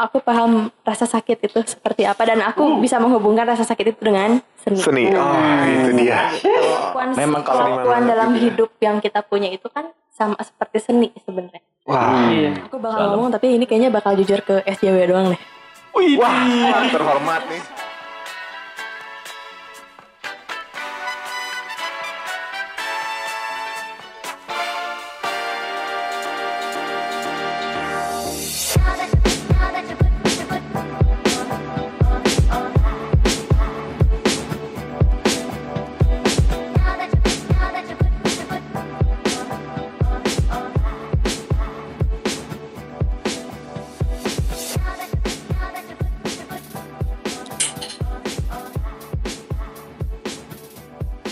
aku paham rasa sakit itu seperti apa dan aku bisa menghubungkan rasa sakit itu dengan seni. Seni. Oh, itu dia. Kelakuan, Memang kalau kelakuan di mana dalam gitu ya. hidup yang kita punya itu kan sama seperti seni sebenarnya. Wah. Aku bakal ngomong tapi ini kayaknya bakal jujur ke SJW doang deh. Wah, terhormat nih.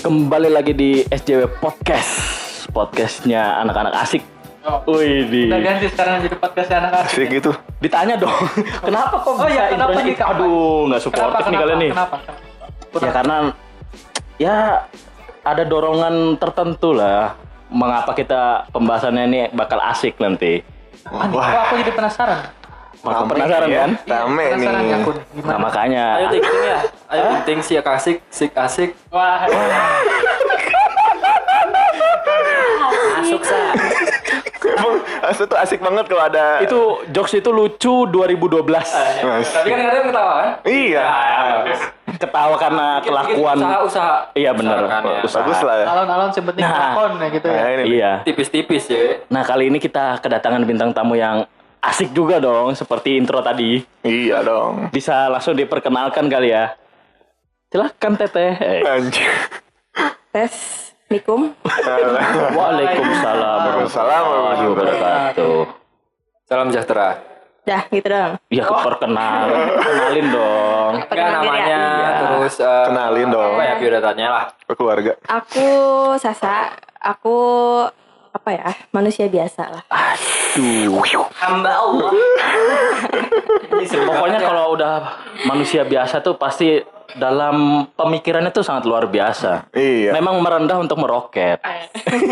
Kembali lagi di SJW Podcast Podcastnya anak-anak asik Wih di Udah ganti sekarang jadi podcast anak asik. Asik gitu. Ditanya dong Kenapa kok Oh bisa iya, kenapa intronya nih, kenapa? Aduh nggak Kenapa? suportif nih Kenapa? kalian nih Kenapa? Ya karena Ya ada dorongan tertentu lah Mengapa kita pembahasannya ini bakal asik nanti Wah, Wah, aku jadi penasaran. Rame penasaran ya. kan? Rame nih. Nah makanya Ayo ting ya. Ayo ting si asik, sik asik. Wah, Masuk asli tuh asik banget kalau ada. Itu jokes itu lucu 2012 Mas. Tapi kan kadang ketawa kan? Iya. Ketawa karena kelakuan Usaha-usaha. Iya bener Usahakan ya. Usaha. Bagus lah ya. alon-alon sebenting Nah. lakon ya gitu ya. Nah, ini. Iya Tipis-tipis ya. Nah kali ini kita kedatangan bintang tamu yang asik juga dong Seperti intro tadi Iya dong. Bisa langsung diperkenalkan kali ya Silahkan Teteh eh. Anjir. Tes Nikum. Waalaikumsalam warahmatullahi wabarakatuh Salam sejahtera. Dah gitu dong. Ya perkenal Kenalin dong Enggak Perkenalkan diri namanya, ya. terus eh, Kenalin dong. Apa ya biodatanya lah. Ke keluarga. Aku Sasa. Aku apa ya manusia biasa lah. Aduh Hamba Allah. Pokoknya kalau udah manusia biasa tuh pasti dalam pemikirannya tuh sangat luar biasa Iya. Memang merendah untuk meroket Anjing.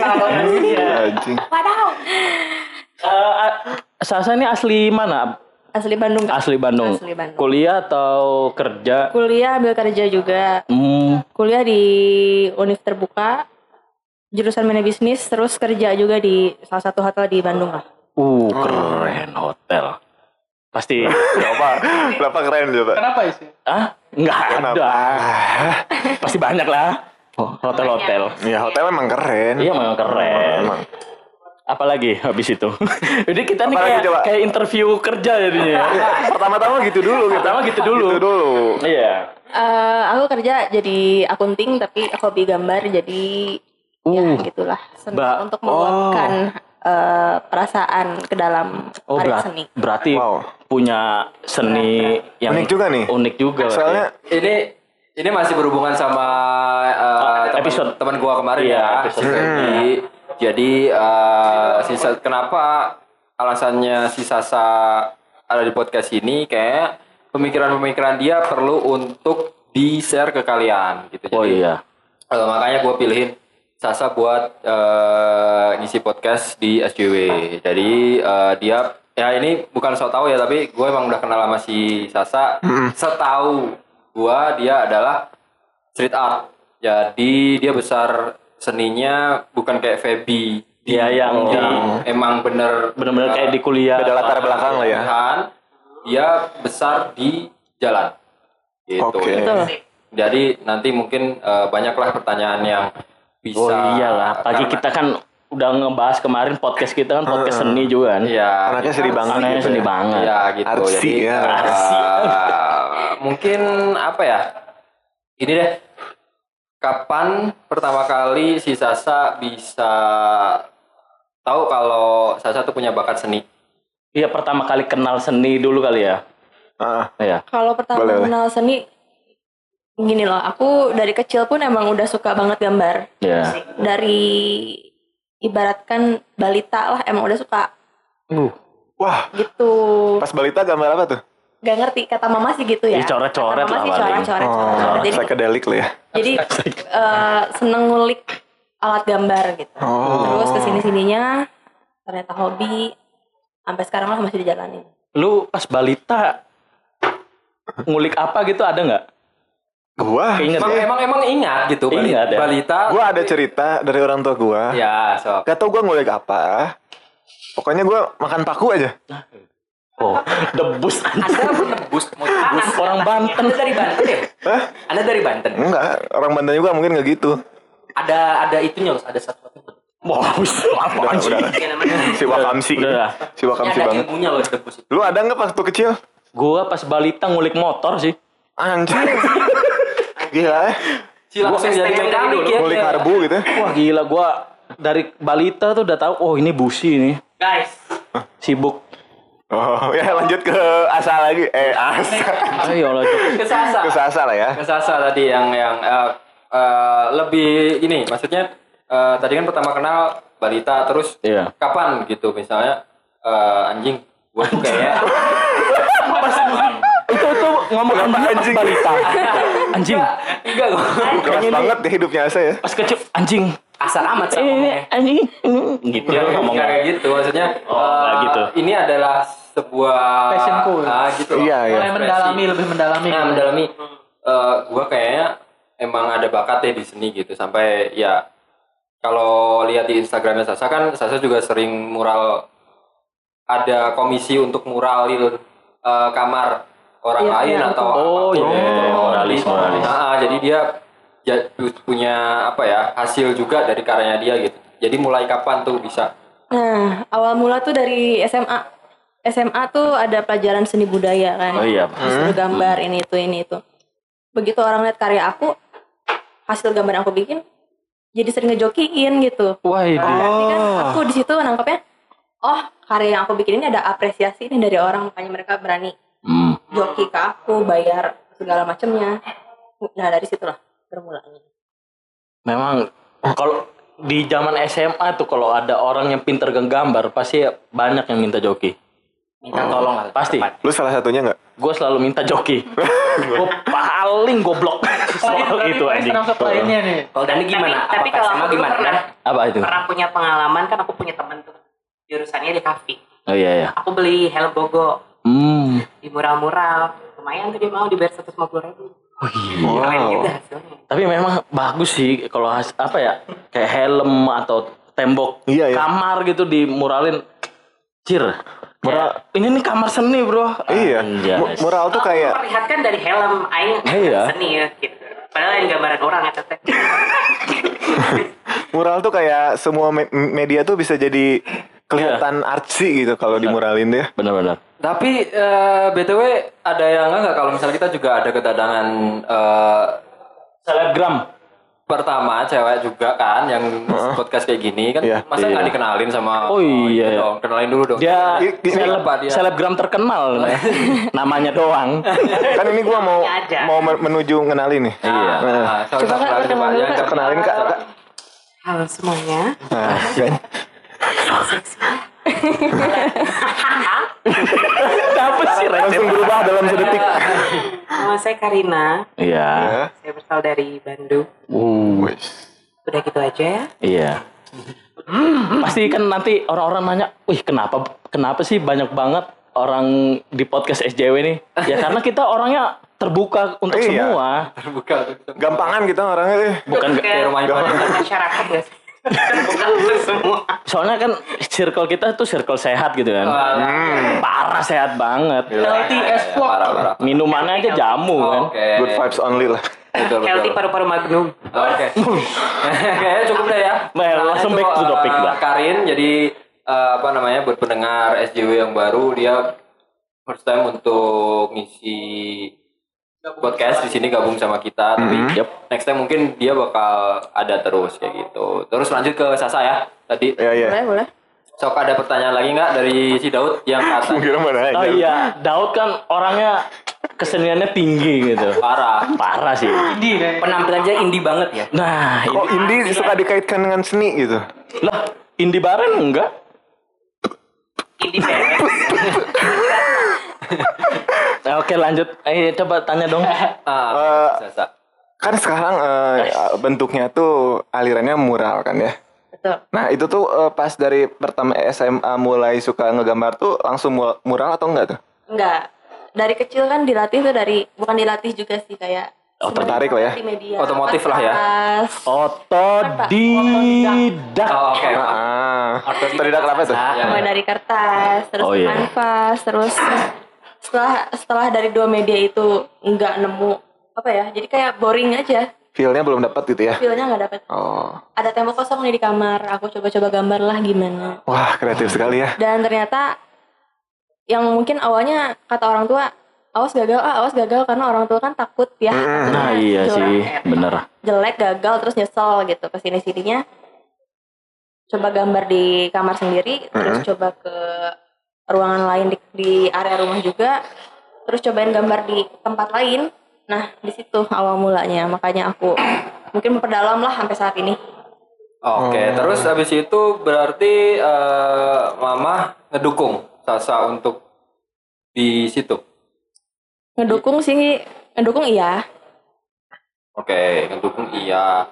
Eh, Sasa ini asli mana? Asli Bandung. Asli Bandung. Asli Bandung. Kuliah atau kerja? Kuliah ambil kerja juga. Hmm, Kuliah di Univ terbuka. Jurusan manajemen bisnis terus kerja juga di salah satu hotel di Bandung lah. uh, keren hotel. Pasti. Coba. Kenapa keren coba? Kenapa isi? ah, nggak Kenapa? ada. Pasti banyak lah. Oh, Hotel-hotel. Ya hotel memang keren. Iya memang keren. Memang. Apalagi habis itu. Jadi kita nih Apalagi kayak, coba? kayak interview kerja jadinya. ya. Pertama-tama gitu dulu. Pertama gitu dulu. Gitu dulu. Iya. Eh, aku kerja jadi akunting tapi hobi gambar jadi ya Uh. gitulah senang Ba- untuk meluapkan eh, perasaan ke dalam Oh, karya seni. berarti Wow. punya seni yang Unik juga nih. Unik juga. Soalnya Ini ini masih berhubungan sama eh, teman- episode. teman gua kemarin Iya, ya. episode. Jadi jadi eh, sisa kenapa alasannya si Sasa ada di podcast ini kayak pemikiran-pemikiran dia perlu untuk di-share ke kalian gitu. Oh Jadi, iya. eh, makanya gue pilihin Sasa buat eh, ngisi podcast di SJW. Jadi eh, dia ya ini bukan so tau ya tapi gue emang udah kenal sama si Sasa. Setahu gue dia adalah street art. Jadi dia besar seninya bukan kayak Feby. Dia yang di, di- emang bener Bener-bener kayak di kuliah. beda latar belakang lah ya. Kan, dia besar di jalan. Gitu. Oke. Betul. Jadi nanti mungkin eh, banyaklah pertanyaan yang bisa. Oh iyalah, pagi karena- kita kan udah ngebahas kemarin podcast kita kan podcast seni juga kan. Iya. Anaknya sedih banget Anaknya gitu seni ya. banget. Iya gitu. Arsi Jadi ya. eh, mungkin apa ya? Ini deh. Kapan pertama kali si Sasa bisa tahu kalau Sasa tuh punya bakat seni? Iya pertama kali kenal seni dulu kali ya. Ah, Iya. Kalau pertama boleh. kenal seni gini loh, aku dari kecil pun emang udah suka banget gambar. Iya. Dari ibaratkan balita lah emang udah suka Uh, wah, gitu. pas balita gambar apa tuh? Gak ngerti kata mama sih gitu ya. Coret-coret Kata mama lah sih coret-coret. Oh. Jadi psychedelic lah ya. jadi eh, seneng ngulik alat gambar gitu. Oh. Terus ke sini sininya ternyata hobi sampai sekarang lah masih dijalanin. lu pas balita ngulik apa gitu ada nggak? Gua, Keinget Emang ya? emang emang ingat gitu bali- Ingat ya? balita. gua ada cerita dari orang tua gua. Ya, sok. Gak tau gua ngulik apa. Pokoknya gua makan paku aja. Oh, debus Anda menebus mau tebus. orang Banten. Anda dari Banten ya? Hah? Anda dari Banten. Enggak, orang Banten juga mungkin nggak gitu. Ada ada itunya loh, ada satu satu. Wah, apaan sih? Si Wakamsi. Udah. Si Wakamsi ada banget. ilmunya loh debus. Lu ada nggak waktu kecil? Gua pas balita ngulik motor sih. Anjir. Gila ya. Si langsung jadi mekanik ya. Ngulik karbu gitu ya. Wah gila gua dari balita tuh udah tahu oh ini busi nih. Guys, Sibuk. Oh, ya lanjut ke asal lagi. Eh, asal. Ayo lah. Cok. kesasa. Ke Sasa lah ya. Kesasa tadi yang yang eh, eh, lebih ini maksudnya eh, tadi kan pertama kenal balita terus Iya. kapan gitu misalnya eh, anjing gua tuh kayak ngomong Kenapa anjing balita. Anjing. enggak gua Keras banget ya hidupnya Asa ya. Pas kecil anjing. asal amat sih ngomongnya. anjing. Gitu ya ngomongnya. kayak gitu maksudnya Oh, nggak gitu. ini adalah sebuah Passionku. ah, gitu. Iya, iya. Mulai mendalami, lebih mendalami. nah mendalami eh, gua kayaknya emang ada bakat ya di seni gitu sampai ya kalau lihat di Instagramnya Sasa kan Sasa juga sering mural ada komisi untuk mural eh, kamar orang Iya, lain iya, atau Oh, apa pun iya, gitu. Jadi, muralis. nah, jadi dia ja- punya apa ya hasil juga dari karyanya dia gitu jadi mulai kapan tuh bisa Nah, awal mula tuh dari SMA. SMA tuh ada pelajaran seni budaya kan. Oh iya. Disuruh gambar ini itu ini itu. Begitu orang lihat karya aku, hasil gambar yang aku bikin, jadi sering ngejokiin gitu. Wah, itu. Berarti kan aku di situ nangkepnya, oh karya yang aku bikin ini ada apresiasi nih dari orang, makanya mereka berani Hmm. Joki ke aku, bayar segala macamnya. Nah dari situlah bermulanya. Memang kalau di zaman SMA tuh kalau ada orang yang pinter gambar pasti banyak yang minta joki. minta tolong lah Pasti. Lu salah satunya nggak? Gue selalu minta joki. gue paling goblok soal itu anjing. Lainnya nih. kalau Dani gimana Tapi, kalau sama gimana pernah, Apa itu? pernah punya pengalaman kan aku punya teman tuh jurusannya di kafe. Oh iya ya. Aku beli helm Bogo Hmm. Di mural-mural. Lumayan tuh dia mau dibayar 150 ribu. Oh iya. Wow. juga. Tapi memang bagus sih kalau has- apa ya kayak helm atau tembok Iya, iya. kamar gitu dimuralin. Cir. Mural. Ini nih kamar seni bro. Iya. Anjas. Mu- Mural tuh kayak memperlihatkan dari helm aing Iya. seni ya gitu. Padahal yang gambaran orang ya teteh. mural tuh kayak semua me- media tuh bisa jadi kelihatan Iya. artsy gitu kalau dimuralin dia. Benar-benar. Tapi eh, btw ada yang enggak kalau misalnya kita juga ada kedatangan eh, Selebgram. pertama cewek juga kan yang podcast kayak gini kan Iya. masa nggak Iya. dikenalin sama Oh iya, iya. dong kenalin dulu dong Dia I- i- seleb, dia? selebgram terkenal. Namanya doang. Kan ini gua mau Aja. mau men- menuju ngenalin nih. Iya. Nah, Coba Kak. Kenalin Kak. Kak. Halo semuanya. Dapet sih langsung berubah dalam sedetik. Nama saya Karina. Iya. Ya. Saya berasal dari Bandung. Uh, Udah gitu aja ya. iya. Pasti kan nanti orang-orang nanya, wih kenapa kenapa sih banyak banget orang di podcast SJW nih? Ya karena kita orangnya terbuka untuk Iya. semua. terbuka Gampangan kita orangnya eh. Bukan kayak rumah masyarakat ya. Semua. soalnya kan circle kita tuh circle sehat gitu kan. Hmm. Parah sehat banget. Healthy as fuck. Minumannya aja jamu kan. oke Good vibes only lah. betul Healthy betul paru-paru magnum. Oke. Kayaknya cukup deh ya. Well, langsung back to the topic eh, dah. Karin jadi eh, apa namanya buat pendengar SJW yang baru dia first time untuk ngisi podcast di sini gabung sama kita tapi Yep. next time mungkin dia bakal ada terus kayak gitu. Terus lanjut ke Sasa ya. Tadi Ya ya. Boleh, boleh. sok ada pertanyaan lagi nggak dari si Daud yang kata Kira mana aja. Oh iya, Daud kan orangnya keseniannya tinggi gitu. parah. Parah sih. Indie. Penampilannya indie banget ya. Nah, Kok indie suka dikaitkan dengan seni gitu? lah Indi Baren enggak? Indie beres. Nah, Oke lanjut. Eh coba tanya dong. Ah, Sasa. Kan sekarang eh, bentuknya tuh alirannya mural kan ya. Betul. Nah itu tuh eh, pas dari pertama SMA mulai suka ngegambar tuh langsung mu- mural atau enggak tuh? Enggak. Dari kecil kan dilatih tuh dari bukan dilatih juga sih kayak Oh, tertarik lah ya. di media. Otomotif lah ya. Otodidak. Oh, oke. Ah, terdidak kenapa tuh? Ya, mulai ya. dari kertas, terus Oh, iya. kanvas, terus setelah setelah dari dua media itu nggak nemu apa ya, jadi kayak boring aja. Feel-nya belum dapat gitu ya? Feelnya nggak dapet. Oh, Ada tembok kosong nih di kamar, aku coba-coba gambar lah gimana. wah kreatif sekali ya. Dan ternyata yang mungkin awalnya kata orang tua awas gagal ah awas gagal karena orang tua kan takut ya takutnya Nah iya sih, bener. jelek gagal terus nyesel gitu ke sini sininya coba gambar di kamar sendiri terus coba ke ruangan lain di, di area rumah juga. Terus cobain gambar di tempat lain. Nah di situ awal mulanya. Makanya aku mungkin memperdalam lah sampai saat ini. Oke, terus habis itu berarti eh, Mama ngedukung Sasa untuk di situ. ngedukung sih ngedukung iya. Oke, ngedukung iya.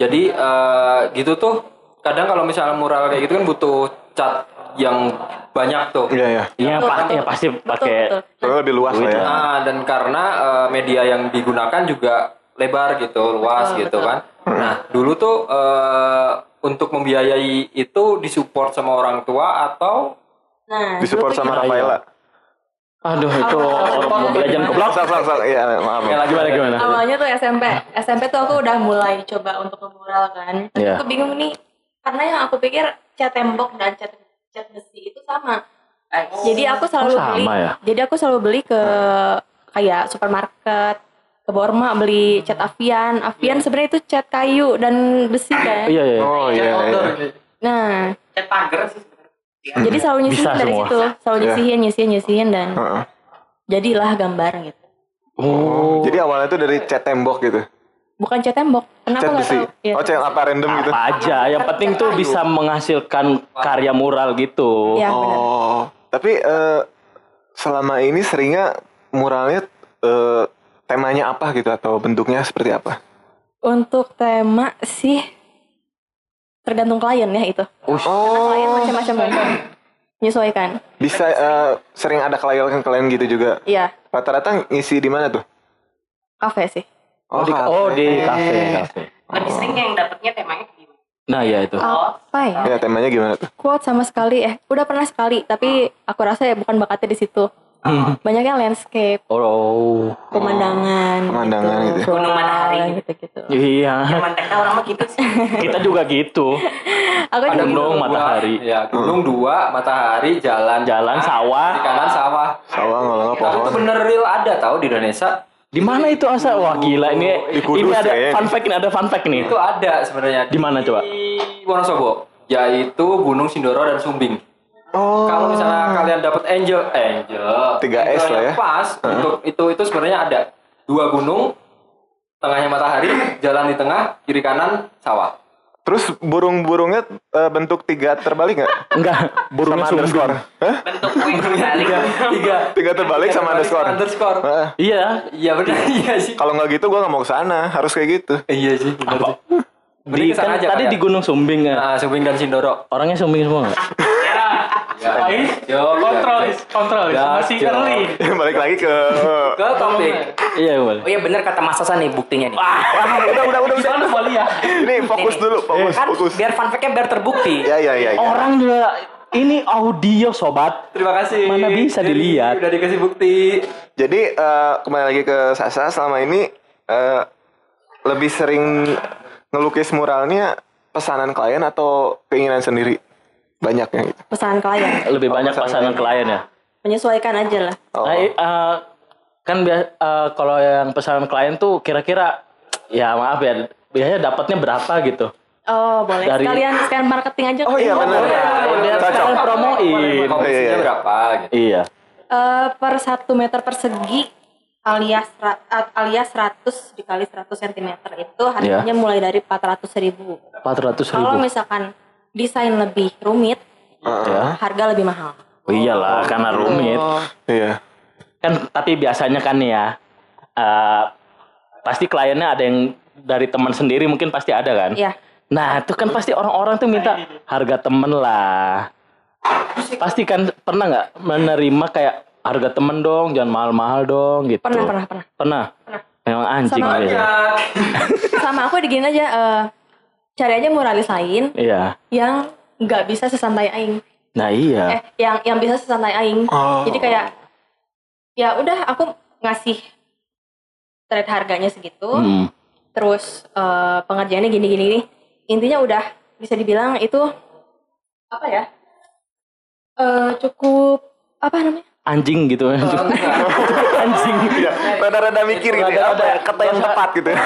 Jadi eh, gitu tuh kadang kalau misalnya mural kayak gitu kan butuh cat yang banyak tuh. Iya ya. Iya, Betul, pa- betul. ya pasti pakai betul Soalnya lebih luas lah ya. Nah, dan karena eh, media yang digunakan juga lebar gitu, luas Betul, gitu betul. kan. Nah, dulu tuh eh, untuk membiayai itu disupport sama orang tua atau nah Disupport sama? Rafaela. Aduh itu Legends keblok. Sok, sok, sok. Iya, maaf. Lagi Gimana gimana? awalnya tuh SMP SMP tuh aku udah mulai coba untuk ngemural kan tapi Iya. aku bingung nih karena yang aku pikir cat tembok dan cat cat besi itu sama jadi aku selalu Oh, sama beli ya? jadi aku selalu beli ke kayak supermarket ke Borma beli cat Avian Avian sebenarnya itu cat kayu dan besi kan Iya iya. Oh iya. outdoor iya. gitu. nah Cat pagar sih sebenarnya. jadi selalu nyisihin Bisa dari semua. situ selalu Iya. nyisihin nyisihin nyisihin dan Heeh. jadilah gambar gitu Oh. Jadi awalnya tuh dari cat tembok gitu. Bukan cat tembok Cat aku nggak besi. tahu Iya, Oh, cat apa random gitu. apa aja, yang penting tuh bisa menghasilkan karya mural gitu. Benar. Oh, tapi eh, selama ini seringnya muralnya eh, temanya apa gitu atau bentuknya seperti apa? Untuk tema sih tergantung klien ya itu. Karena klien Oh, macam-macam kan. Menyesuaikan. bisa eh, sering ada klien-klien gitu juga. Iya, Rata-rata ngisi di mana tuh? kafe sih. Oh, di, oh di kafe, kafe. Lebih sering yang dapetnya temanya gimana? Nah ya itu. Apa ya? Ya temanya gimana tuh? Quote sama sekali eh udah pernah sekali tapi aku rasa ya bukan bakatnya di situ. Banyaknya landscape, Oh. pemandangan, Pemandangan gitu ya. floral, Gunung matahari. gitu-gitu. Iya. Zaman TK orang mah gitu sih. Kita juga gitu. Aku Ada juga gunung, Dua, matahari. Ya, gunung dua, matahari, jalan. Jalan, sawah. Di kanan sawah. Sawah nggak Tapi itu pohon. bener real ada tahu di Indonesia. Di mana itu asa? Wah gila ini. Di Kudus ini ada fun fact ini ada fun fact nih. Itu ada sebenarnya. Di mana coba? Di Wonosobo. Yaitu Gunung Sindoro dan Sumbing. Oh. Kalau misalnya kalian dapat angel, angel, 3S angel lah ya. Pas untuk itu itu sebenarnya ada dua gunung, tengahnya matahari, jalan di tengah, kiri kanan sawah. Terus burung-burungnya eh, bentuk tiga terbalik nggak? Enggak, burungnya Sama underscore. Hah? Bentuk kue kembali. Tiga, Tiga terbalik sama underscore. Underscore. Heeh. Iya. Iya benar, iya sih. Kalau nggak gitu gue nggak mau ke sana, harus kayak gitu. Iya sih, benar sih. Di, kan, aja tadi kali di ya. Gunung Sumbing ya. Nah, Sumbing dan Sindoro. Orangnya Sumbing semua nggak? Ya, Ais, yo, kontrol, Is. kontrol, Is. Ya, masih early. Balik lagi ke Ke topik. Iya boleh. Oh iya bener kata Mas Sasa nih buktinya nih. Wah, udah udah udah udah. Boleh ya. Ini fokus dulu, fokus, kan fokus. biar fun fact-nya biar terbukti. Ya ya ya. ya. Orang juga ini audio sobat. Terima kasih. Mana bisa dilihat. Udah dikasih bukti. Jadi eh, kembali lagi ke Sasa selama ini eh, lebih sering ngelukis muralnya pesanan klien atau keinginan sendiri? Banyaknya gitu. pesanan klien. Lebih Oh, banyak pasangan pasangan klien ya. Menyesuaikan aja lah. Oh. Nah, eh, kan eh, kalau yang pesanan klien tuh kira-kira ya maaf ya biasanya dapatnya berapa gitu. Oh, boleh. Dari- Sekalian sekalian marketing aja. Oh iya benar. Biar Cocok. sekalian promoin. Komisinya Iya, iya, berapa gitu. Iya. Eh, per satu meter persegi alias a- alias 100 dikali 100 cm itu harganya mulai dari 400 ribu. 400 Kalau ribu. misalkan desain lebih rumit, Ya. harga lebih mahal. Oh iyalah karena rumit. Iya. Kan tapi biasanya kan ya eh, pasti kliennya ada yang dari teman sendiri mungkin pasti ada kan. Iya. Nah itu kan pasti orang-orang tuh minta harga temen lah. Pasti kan pernah nggak menerima kayak harga temen dong, jangan mahal-mahal dong gitu. Pernah, pernah, pernah. Pernah. Memang anjing Sama- gitu. Sama aku digini aja, eh, cari aja muralis lain Iya. yang nggak bisa sesantai aing. Nah iya. Eh, yang yang bisa sesantai aing. Oh. Jadi kayak ya udah aku ngasih trade harganya segitu, Hmm. terus eh, pengerjaannya gini gini gini. Intinya udah bisa dibilang itu apa ya? Eh cukup apa namanya? Anjing gitu. anjing. Iya, rada-rada mikir gitu ya, apa ya, kata yang tepat gitu ya.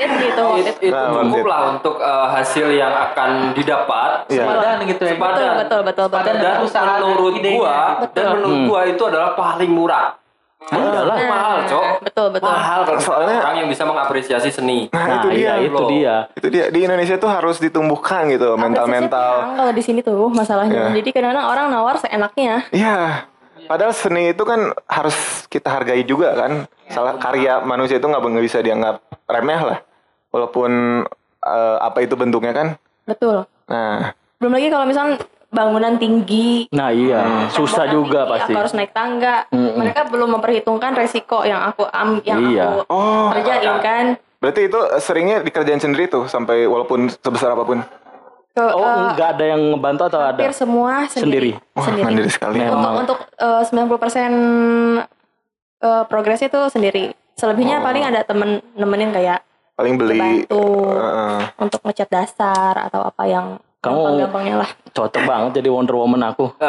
Gitu, itu Nah, cukup lah untuk eh, hasil yang akan didapat Iya. Sepadan gitu ya. Sepadan. Betul, betul, betul, betul. dan Usaha dan menurut gua Betul. dan menurut Hmm. gua itu adalah paling murah Mahal lah. mahal cok Betul, betul. mahal kalau Soalnya- orang yang bisa mengapresiasi seni Nah, Nah, itu dia. iya itu loh. dia. Itu dia di Indonesia tuh harus ditumbuhkan gitu mental-mental. kalau di sini tuh masalahnya. Iya. Jadi kadang-kadang orang nawar seenaknya. Iya. Padahal seni itu kan harus kita hargai juga kan. Salah karya manusia itu nggak bisa dianggap remeh lah. Walaupun eh, apa itu bentuknya kan. Betul. Nah, Belum lagi kalau misalnya bangunan tinggi, Nah iya, susah tembok juga tinggi, pasti. Aku harus naik tangga. Mm-mm. Mereka belum memperhitungkan resiko yang aku am, yang Iya. aku oh, kerjain kan. berarti itu seringnya dikerjain sendiri tuh sampai walaupun sebesar apa pun. Ke, Oh, eh, enggak ada yang ngebantu atau ada? hampir semua sendiri. Wah, Sendiri. mandiri sekali. Memang. Untuk untuk eh, 90% eh, progresnya itu sendiri. Selebihnya Oh. paling ada temen nemenin kayak Paling beli. bantu Heeh. untuk ngecat dasar atau apa yang Kamu- gampang-gampangnya lah. Cocok banget jadi Wonder Woman aku.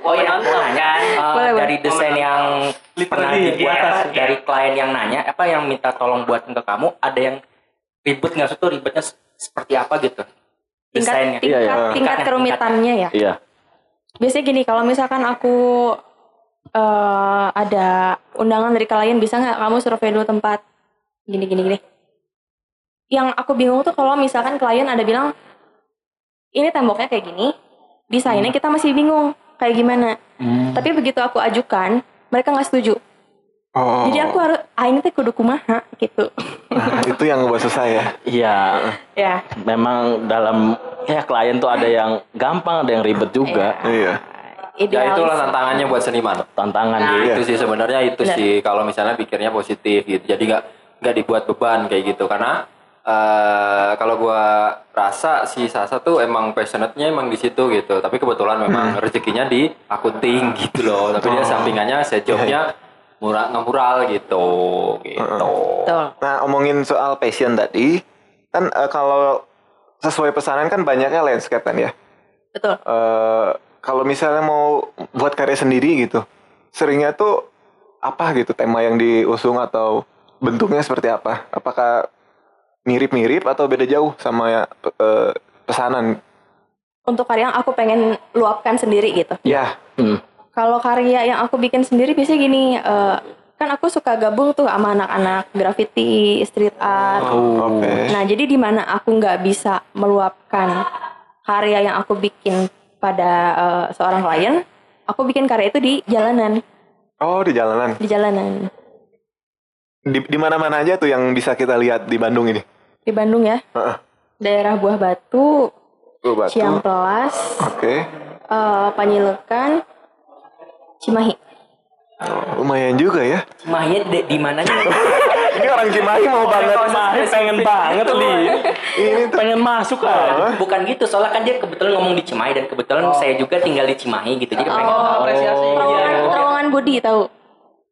Oh ya, mau nanya uh, Boleh, boleh. dari desain yang pernah di dibuat atas, ya. dari klien yang nanya, apa yang minta tolong buatin ke kamu, ada yang ribet nggak sih tuh ribetnya se- seperti apa gitu? Tingkat Desainnya. tingkat, Iya, iya. tingkat kerumitannya ya. Iya. Biasanya gini, kalau misalkan aku eh ada undangan dari klien bisa nggak kamu survei dulu tempat gini gini gini. Yang aku bingung tuh kalau misalkan klien ada bilang ini temboknya kayak gini, desainnya kita masih bingung kayak gimana. Hmm. Tapi begitu aku ajukan, mereka nggak setuju. Oh. Jadi aku harus, ah ini teh kudu kumaha gitu. Nah, itu yang ngebuat susah ya. Iya, ya. memang dalam ya klien tuh ada yang gampang, ada yang ribet juga. Iya. ya Idealis. itulah tantangannya buat seniman Tantangan Nah. gitu. itu sih sebenarnya itu Benar. sih kalau misalnya pikirnya positif gitu jadi nggak nggak dibuat beban kayak gitu karena eh kalau gua rasa si Sasa tuh emang passionate-nya emang di situ gitu tapi kebetulan memang rezekinya di akunting gitu loh tapi dia sampingannya saya jobnya murah ngemural gitu gitu. Nah, omongin soal passion tadi, kan eh, kalau sesuai pesanan kan banyaknya landscape kan ya. Betul. Eh, kalau misalnya mau buat karya sendiri gitu, seringnya tuh apa gitu tema yang diusung atau bentuknya seperti apa? Apakah mirip-mirip atau beda jauh sama ya eh, pesanan? Untuk karya yang aku pengen luapkan sendiri gitu. Ya, Hmm. Kalau karya yang aku bikin sendiri biasanya gini, eh, kan aku suka gabung tuh sama anak-anak graffiti, street art. oke. Nah, jadi di mana aku nggak bisa meluapkan karya yang aku bikin pada eh, seorang klien, aku bikin karya itu di jalanan, Oh, di jalanan. di jalanan Di di mana-mana aja tuh yang bisa kita lihat di Bandung ini. Di Bandung ya, Heeh. daerah Buah Batu, Tuh, Batu. Ciamplas, Oke. eh, Panyilekan, Cimahi. Lumayan juga ya. Cimahinya di, di mananya? Ini orang Cimahi mau banget. Cimahi pengen banget li. Ini tuh. Pengen masuk aja. Bukan gitu, soalnya kan dia kebetulan ngomong di Cimahi dan kebetulan saya juga tinggal di Cimahi gitu. Jadi pengen Oh, apresiasi. Terowongan, Iya. terowongan Budi tahu?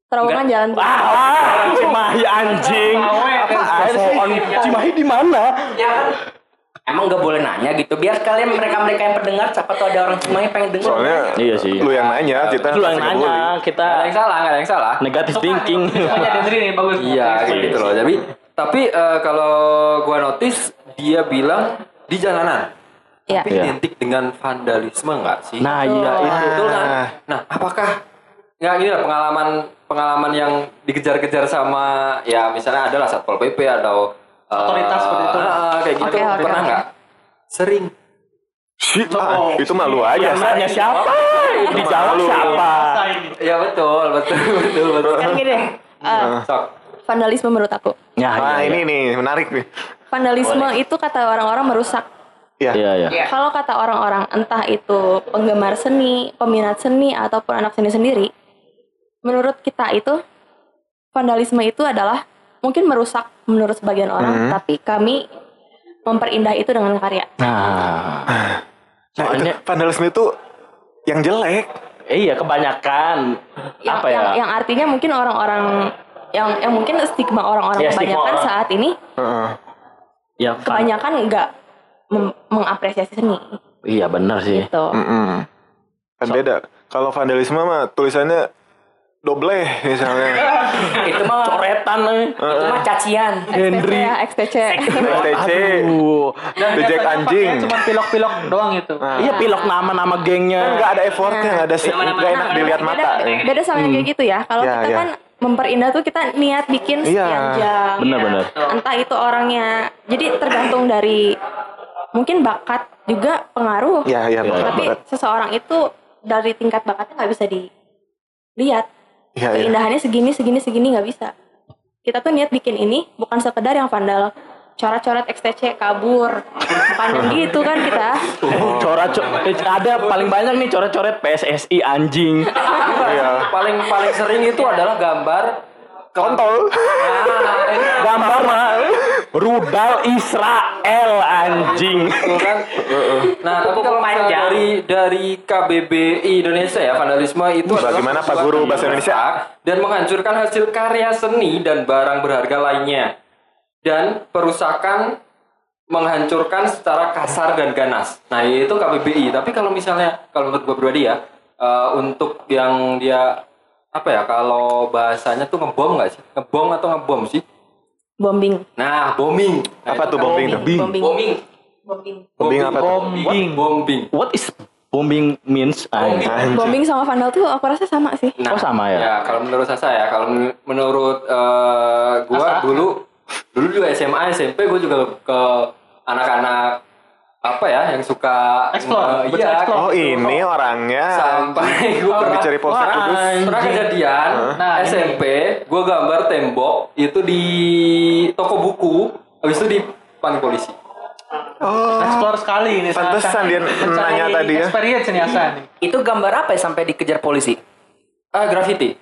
Terowongan jalan. Ah, Cimahi anjing. Apaan sih? Cimahi di mana? ya emang nggak boleh nanya gitu biar kalian mereka mereka yang pendengar siapa tuh ada orang Cimahi pengen denger Soalnya Iya sih. lu yang nanya, kita Lu yang nanya, boleh. kita nggak ada yang salah nggak ada yang salah negatif thinking. Nih bagus. Iya kayak gitu loh. Tapi tapi eh, kalau gua notice dia bilang di jalanan. Iya. Tapi Iya. identik dengan vandalisme nggak sih? Nah, iya itu. Betul kan? Nah, apakah nggak gini lah pengalaman pengalaman yang dikejar-kejar sama ya misalnya adalah satpol pp atau eh, Otoritas seperti itu. ah, kayak gitu Oke, oke, pernah nggak? Sering. Shit, ah, itu malu aja. Nanya siapa? Dijawab siapa? Ya betul betul betul betul. Kan gini deh, eh, Sok. vandalisme menurut aku. Ya, Nah, iya, ini iya. nih menarik nih. Vandalisme itu kata orang-orang merusak. Iya. Iya, iya. Iya. Kalau kata orang-orang entah itu penggemar seni, peminat seni ataupun anak seni sendiri, menurut kita itu vandalisme itu adalah mungkin merusak menurut sebagian orang, Mhm. tapi kami memperindah itu dengan karya. Nah, Nah, Soalnya- itu vandalisme itu yang jelek. iya kebanyakan Yang, apa ya? yang, yang artinya mungkin orang-orang yang yang mungkin stigma orang-orang Ya, stigma kebanyakan orang. saat ini Heeh. ya kebanyakan nggak mem- mengapresiasi seni Iya benar sih. gitu. Mm-mm. Kan beda. Kalau vandalisme mah tulisannya doble misalnya. itu mah Coretan eh. itu mah cacian. XTC ya, XTC. TC. Aduh. Dan The Jack biasanya anjing. Cuma pilok-pilok doang itu. Nah, Iya pilok nama-nama kan gengnya. nggak ada effortnya, nggak ada Nama-nama nggak enak dilihat mata. beda, sama yang kayak gitu ya. Kalau Ya, kita ya. kan memperindah tuh kita niat bikin Iya. sekian jam. Benar-benar. Entah itu orangnya. Jadi tergantung dari mungkin bakat juga pengaruh. Iya, iya, Iya, Tapi seseorang itu dari tingkat bakatnya nggak bisa dilihat. Iya. Keindahannya segini, segini, segini nggak bisa. Kita tuh niat bikin ini bukan sekedar yang vandal coret-coret XTC kabur yang gitu kan kita Coret ada paling banyak nih coret-coret PSSI anjing. Iya. paling paling sering itu adalah gambar Kontol. Nah, ini Gambar mah rudal Israel anjing. Kan. Nah, tapi kalau panjang. dari dari KBBI Indonesia ya, vandalisme itu Bagaimana Pak Guru Bahasa Indonesia? dan menghancurkan hasil karya seni dan barang berharga lainnya. Dan perusakan menghancurkan secara kasar dan ganas. Nah, itu KBBI. Tapi kalau misalnya kalau menurut gue pribadi ya, eh, untuk yang dia apa ya kalau bahasanya tuh ngebom nggak sih? Ngebom atau ngebom sih? bombing Nah, bombing. Nah, Apa itu tuh bombing bombing Bombing. bombing Bombing apa tuh? Bombing. Bombing. What is bombing means? anjing? Anjing. bombing sama vandal tuh aku rasa sama sih Oh, sama ya? Ya, kalau menurut saya ya, kalau men- menurut eh, gua dulu dulu juga SMA, SMP gua juga ke anak-anak apa ya yang suka Explore, eh, baca iya, explore. Oh, ini orangnya. sampai gua Pergi pernah cari Polsek Kudus. pernah kejadian Nah, ini. SMP, gua gambar tembok itu di toko buku, habis itu dipanggil polisi. Oh. Explore sekali ini. Pantesan dia nanya tadi ya. Experience nih Asa nih. Itu gambar apa ya sampai dikejar polisi? Ah, graffiti.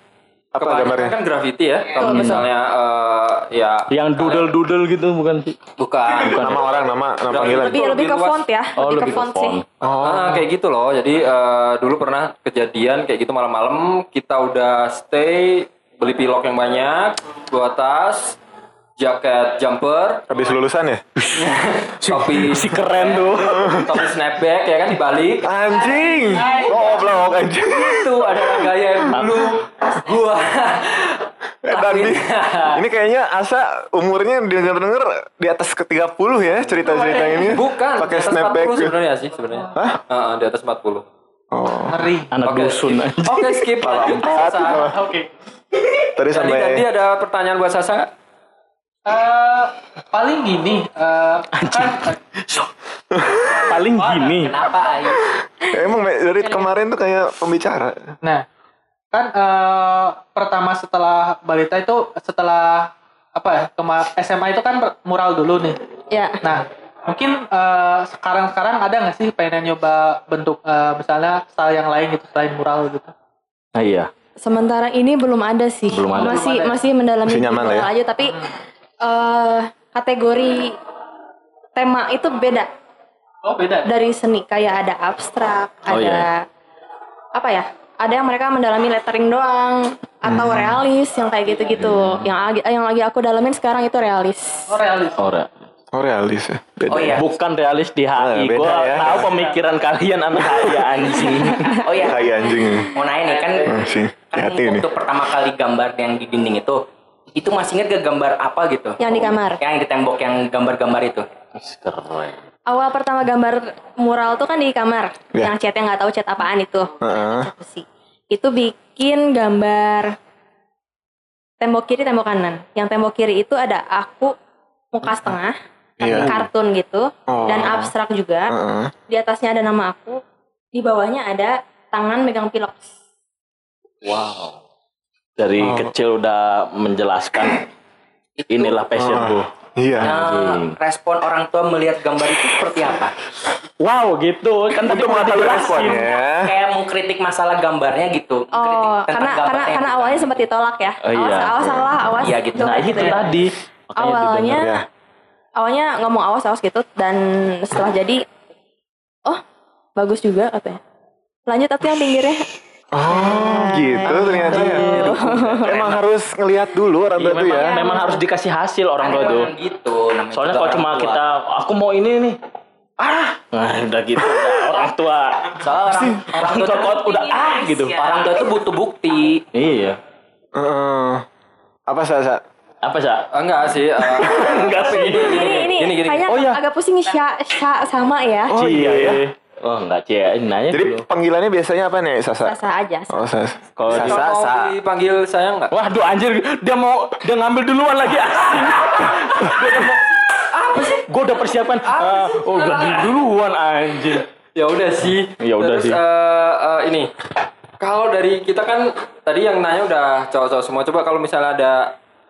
Apa gambarnya? kan graffiti ya. Kalau misalnya eh, ya Yang doodle-doodle gitu bukan sih? bukan Nama orang, nama, nama panggilan. lebih lebih ke luas. font ya Oh, lebih ke font sih Oh. Ah, kayak gitu loh. Jadi eh, dulu pernah kejadian kayak gitu malam-malam kita udah stay beli pilok yang banyak, dua tas, jaket jumper, Habis lulusan ya? topi Si keren tuh. topi snapback ya kan dibalik. Anjing. Goblok anjing. Itu adalah gaya yang gua. Eh, Dan di- ini kayaknya Asa umurnya denger-denger di atas ke 30 ya cerita-cerita ini. Bukan, Pakai snapback. 40 sebenarnya sih sebenarnya. Hah? Ah, di atas 40. Oh. Ngeri. Anak Oke. dusun. Oke, skip Sasa. gitu. Oke. Tadi Jadi sampai tadi ada pertanyaan buat Sasa? Eh, paling gini, eh, kan Paling gini. Kenapa? Ayu? emang dari kemarin tuh kayak pembicara. Nah, kan eh, pertama setelah balita itu setelah apa ya kema- SMA itu kan mural dulu nih. ya Nah, mungkin eh, sekarang-sekarang ada nggak sih pengen nyoba bentuk eh, misalnya style yang lain gitu selain mural gitu? Nah iya. sementara ini belum ada sih Belum ada. masih Belum ada. masih mendalami Masih nyaman ya. aja tapi eh, kategori tema itu beda Oh, beda. dari seni kayak ada abstrak Oh, ada iya. apa ya ada yang mereka mendalami lettering doang atau realis yang kayak gitu-gitu yang lagi yang lagi aku dalamin sekarang itu realis Oh, realis. Ora. Oh realis ya. Beda. Oh iya. Bukan realis di HI. beda Gua ya. tahu pemikiran kalian anak HI anjing. Oh iya. Kayak anjing. Mau nanya nih kan Hmm, sih. kan Hati waktu pertama kali gambar yang di dinding itu itu masih inget gak gambar apa gitu? yang di kamar Yang di tembok yang gambar-gambar itu. Keren. Awal pertama gambar mural tuh kan di kamar Ya. yang catnya nggak tahu cat apaan itu Heeh. cat besi itu bikin gambar tembok kiri tembok kanan yang tembok kiri itu ada aku muka setengah tapi Iya. kartun gitu Oh. dan abstrak juga Heeh. di atasnya ada nama aku di bawahnya ada tangan megang pilok Wow. Dari Oh. kecil udah menjelaskan inilah passionku. Iya. Nah, respon orang tua melihat gambar itu seperti apa? Wow gitu kan tadi dijelasin. responnya. Kayak mengkritik masalah gambarnya gitu. Oh, karena karena karena gitu. awalnya sempat ditolak ya. Oh, iya. Awas, awas salah, awas. Iya, gitu. Nah itu ya. tadi. Makanya Awalnya didengar. Ya. awalnya ngomong awas awas gitu dan setelah jadi oh bagus juga katanya. Lanjut atau yang pinggirnya. Oh, gitu ternyata ya. Tuh. Emang harus ngelihat dulu orang Iya, tua tuh memang, ya. memang harus dikasih hasil orang tua tuh. gitu. namanya Soalnya kalau cuma tua. kita, aku mau ini nih. Ah, nah udah gitu. udah orang tua. Soalnya orang, orang tua Orang tua tuh udah ah gitu. orang tua tuh butuh bukti. Iya. Heeh. Apa Sasa? Apa sih? Ah, Enggak sih. eh, Enggak sih. ini ini Gini, gini. kayaknya Oh, iya. agak pusing sya, sya sama ya. Oh, iya ya. Oh enggak cie, nanya Jadi dulu. panggilannya biasanya apa nih Sasa? Sasa aja. Oh Sasa. Kalau di- Sasa, dipanggil saya enggak? Waduh anjir, dia mau dia ngambil duluan lagi asing. Dia udah mau apa sih? Gue udah persiapkan. Ah, oh, udah duluan anjir. Ya udah sih. Ya udah sih. eh, eh, ini. Kalau dari kita kan tadi yang nanya udah cowok-cowok semua. Coba kalau misalnya ada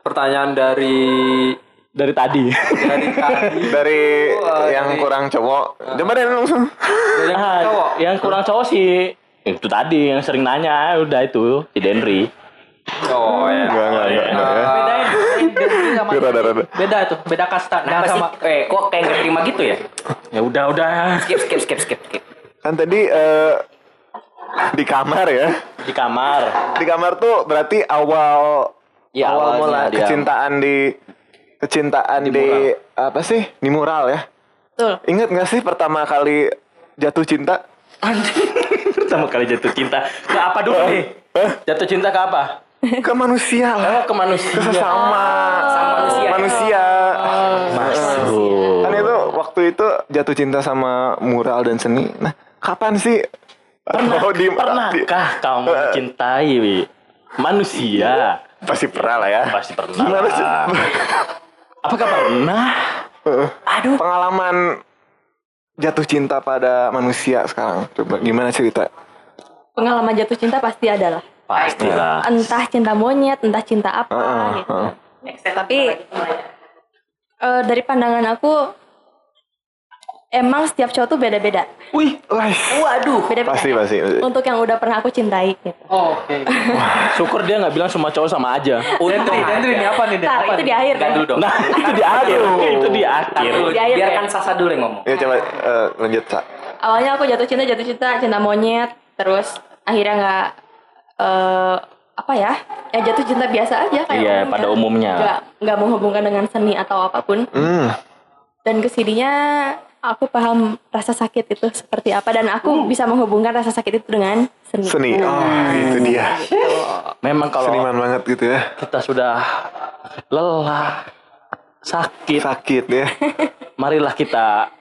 pertanyaan dari Dari tadi. dari tadi Dari Oh, yang dari- kurang cowok. Deh langsung. dari yang Ah, cowok. yang kurang cowok sih itu tadi yang sering nanya udah itu si Denry. Oh ya. Enggak, enggak, enggak. enggak ya. Bedain, Denry sama Rada, rada. Beda tuh, beda kasta. Nah, Kenapa sih? sama Eh, kok kayak nggak terima gitu ya? Ya udah udah Skip, skip, skip, skip, skip. Kan tadi eh, di kamar ya. di kamar. Di kamar tuh berarti awal Iya, awal awalnya mula dia- kecintaan di kecintaan Di di, apa sih? Di mural ya. Betul. Ingat gak sih pertama kali jatuh cinta? Pertama kali jatuh cinta ke apa dulu nih? Jatuh cinta ke apa? Ke manusia lah. Oh ke manusia. Ke sesama. Sama manusia. Manusia. Masuk. Kan itu waktu itu jatuh cinta sama mural dan seni. Nah, kapan sih? Pernah, Oh, di- di- pernahkah kamu mencintai Wi? manusia? Pasti pernah lah ya. Pasti pernah. Gimana sih? Apakah pernah? Aduh. Pengalaman jatuh cinta pada manusia sekarang. Coba gimana cerita? Pengalaman jatuh cinta pasti ada lah. Pastilah. Entah cinta monyet, entah cinta apa Heeh, gitu. heeh. Tapi eh, dari pandangan aku emang setiap cowok tuh beda-beda. Wih, Waduh, beda-beda. pasti pasti. Untuk yang udah pernah aku cintai gitu. Oh, oke. syukur dia nggak bilang semua cowok sama aja. Dendri, Dendri ini apa nih? Ntar Apa itu nih? di akhir Nggak kan. dulu dong. Nah, itu di akhir. Itu di akhir. Di akhir biarkan ya. Sasa dulu yang ngomong. Ya coba eh, lanjut, Sa. Awalnya aku jatuh cinta, jatuh cinta, cinta monyet, terus akhirnya nggak eh apa ya? Ya jatuh cinta biasa aja kayak Iya, orang pada umumnya. Nggak nggak menghubungkan dengan seni atau apa pun. Hmm. Dan ke sininya aku paham rasa sakit itu seperti apa dan aku bisa menghubungkan rasa sakit itu dengan seni. Seni. Oh, itu dia. Memang kalau Seniman banget gitu ya. kita sudah lelah, sakit, Sakit ya. marilah kita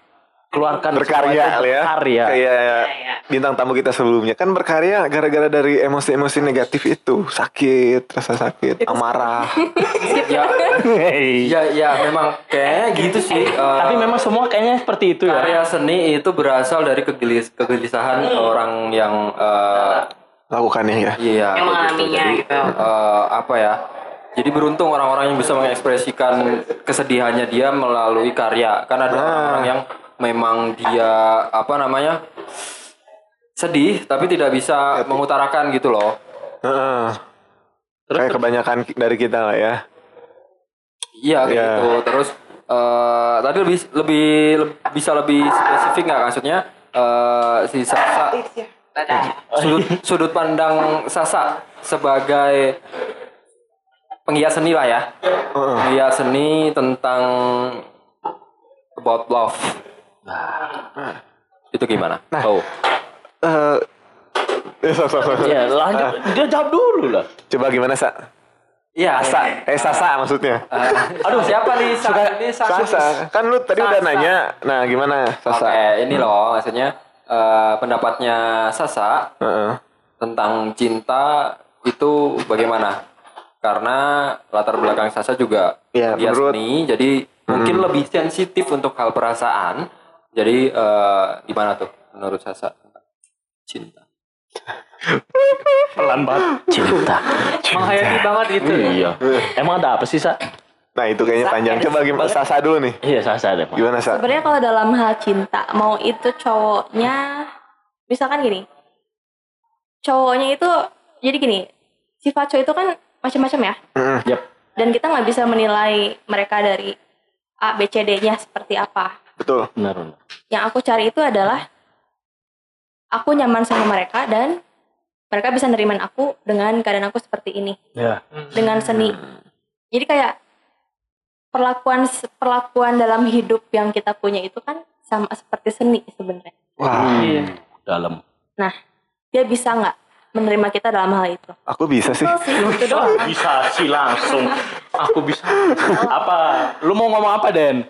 keluarkan Berkarya ya. berkarya. Kayak bintang tamu kita sebelumnya kan berkarya gara-gara dari emosi-emosi negatif itu. Sakit, rasa sakit, amarah. Ya. ya, ya memang kayaknya gitu sih. eh, Tapi memang semua kayaknya seperti itu ya. karya seni itu berasal dari kegelis kegelisahan orang yang eh, Lakukannya ya. iya Yang begitu. mengalaminya Jadi, gitu. eh, apa ya? Jadi beruntung orang-orang yang bisa mengekspresikan kesedihannya dia melalui karya. Kan ada Ah. orang-orang yang memang dia apa namanya sedih tapi tidak bisa mengutarakan gitu loh. Heeh. Kayak kebanyakan dari kita lah ya. Iya kayak Iya. gitu. Terus eh tadi lebih lebih leb- bisa lebih spesifik nggak maksudnya eh si Sasa sudut sudut pandang Sasa sebagai penggiat seni lah ya. Penggiat seni tentang about love. Itu gimana? oh. Eh, eh, so- so- so. Ya, lanjut. Dia jawab dulu lah. Coba gimana sa? Iya. Sa, eh Sasa maksudnya. Aduh siapa nih? Sa, ini Sa- Sasa. Kan lu tadi udah Sasa. nanya. Nah gimana Sasa? Oke, ini loh maksudnya eh, pendapatnya Sasa Heeh. tentang cinta itu bagaimana? Karena latar belakang Sasa juga Ya, dia menurut- seni, jadi mungkin lebih sensitif untuk hal perasaan. Jadi eh, gimana tuh menurut Sasa tentang cinta? Pelan banget. Cinta. Menghayati banget gitu. Iya. Emang ada apa sih, Sa? Nah itu kayaknya panjang. Coba gimana Sasa dulu nih. Iya, Sasa deh. Pak. Gimana Sa? Sebenarnya kalau dalam hal cinta, mau itu cowoknya, misalkan gini, cowoknya itu, jadi gini, sifat cowok itu kan macam-macam ya, Mm-mm. Yap. dan kita nggak bisa menilai mereka dari A, B, C, D-nya seperti apa. Betul. Benar. benar. Yang aku cari itu adalah aku nyaman sama mereka dan mereka bisa nerimain aku dengan keadaan aku seperti ini, Ya. dengan seni. Jadi kayak perlakuan perlakuan dalam hidup yang kita punya itu kan sama seperti seni sebenarnya. Wah, Iya. Dalam. dia bisa nggak menerima kita dalam hal itu aku bisa sih. Betul sih itu doang Bisa sih langsung. Aku bisa. apa? Lu mau ngomong apa, Den?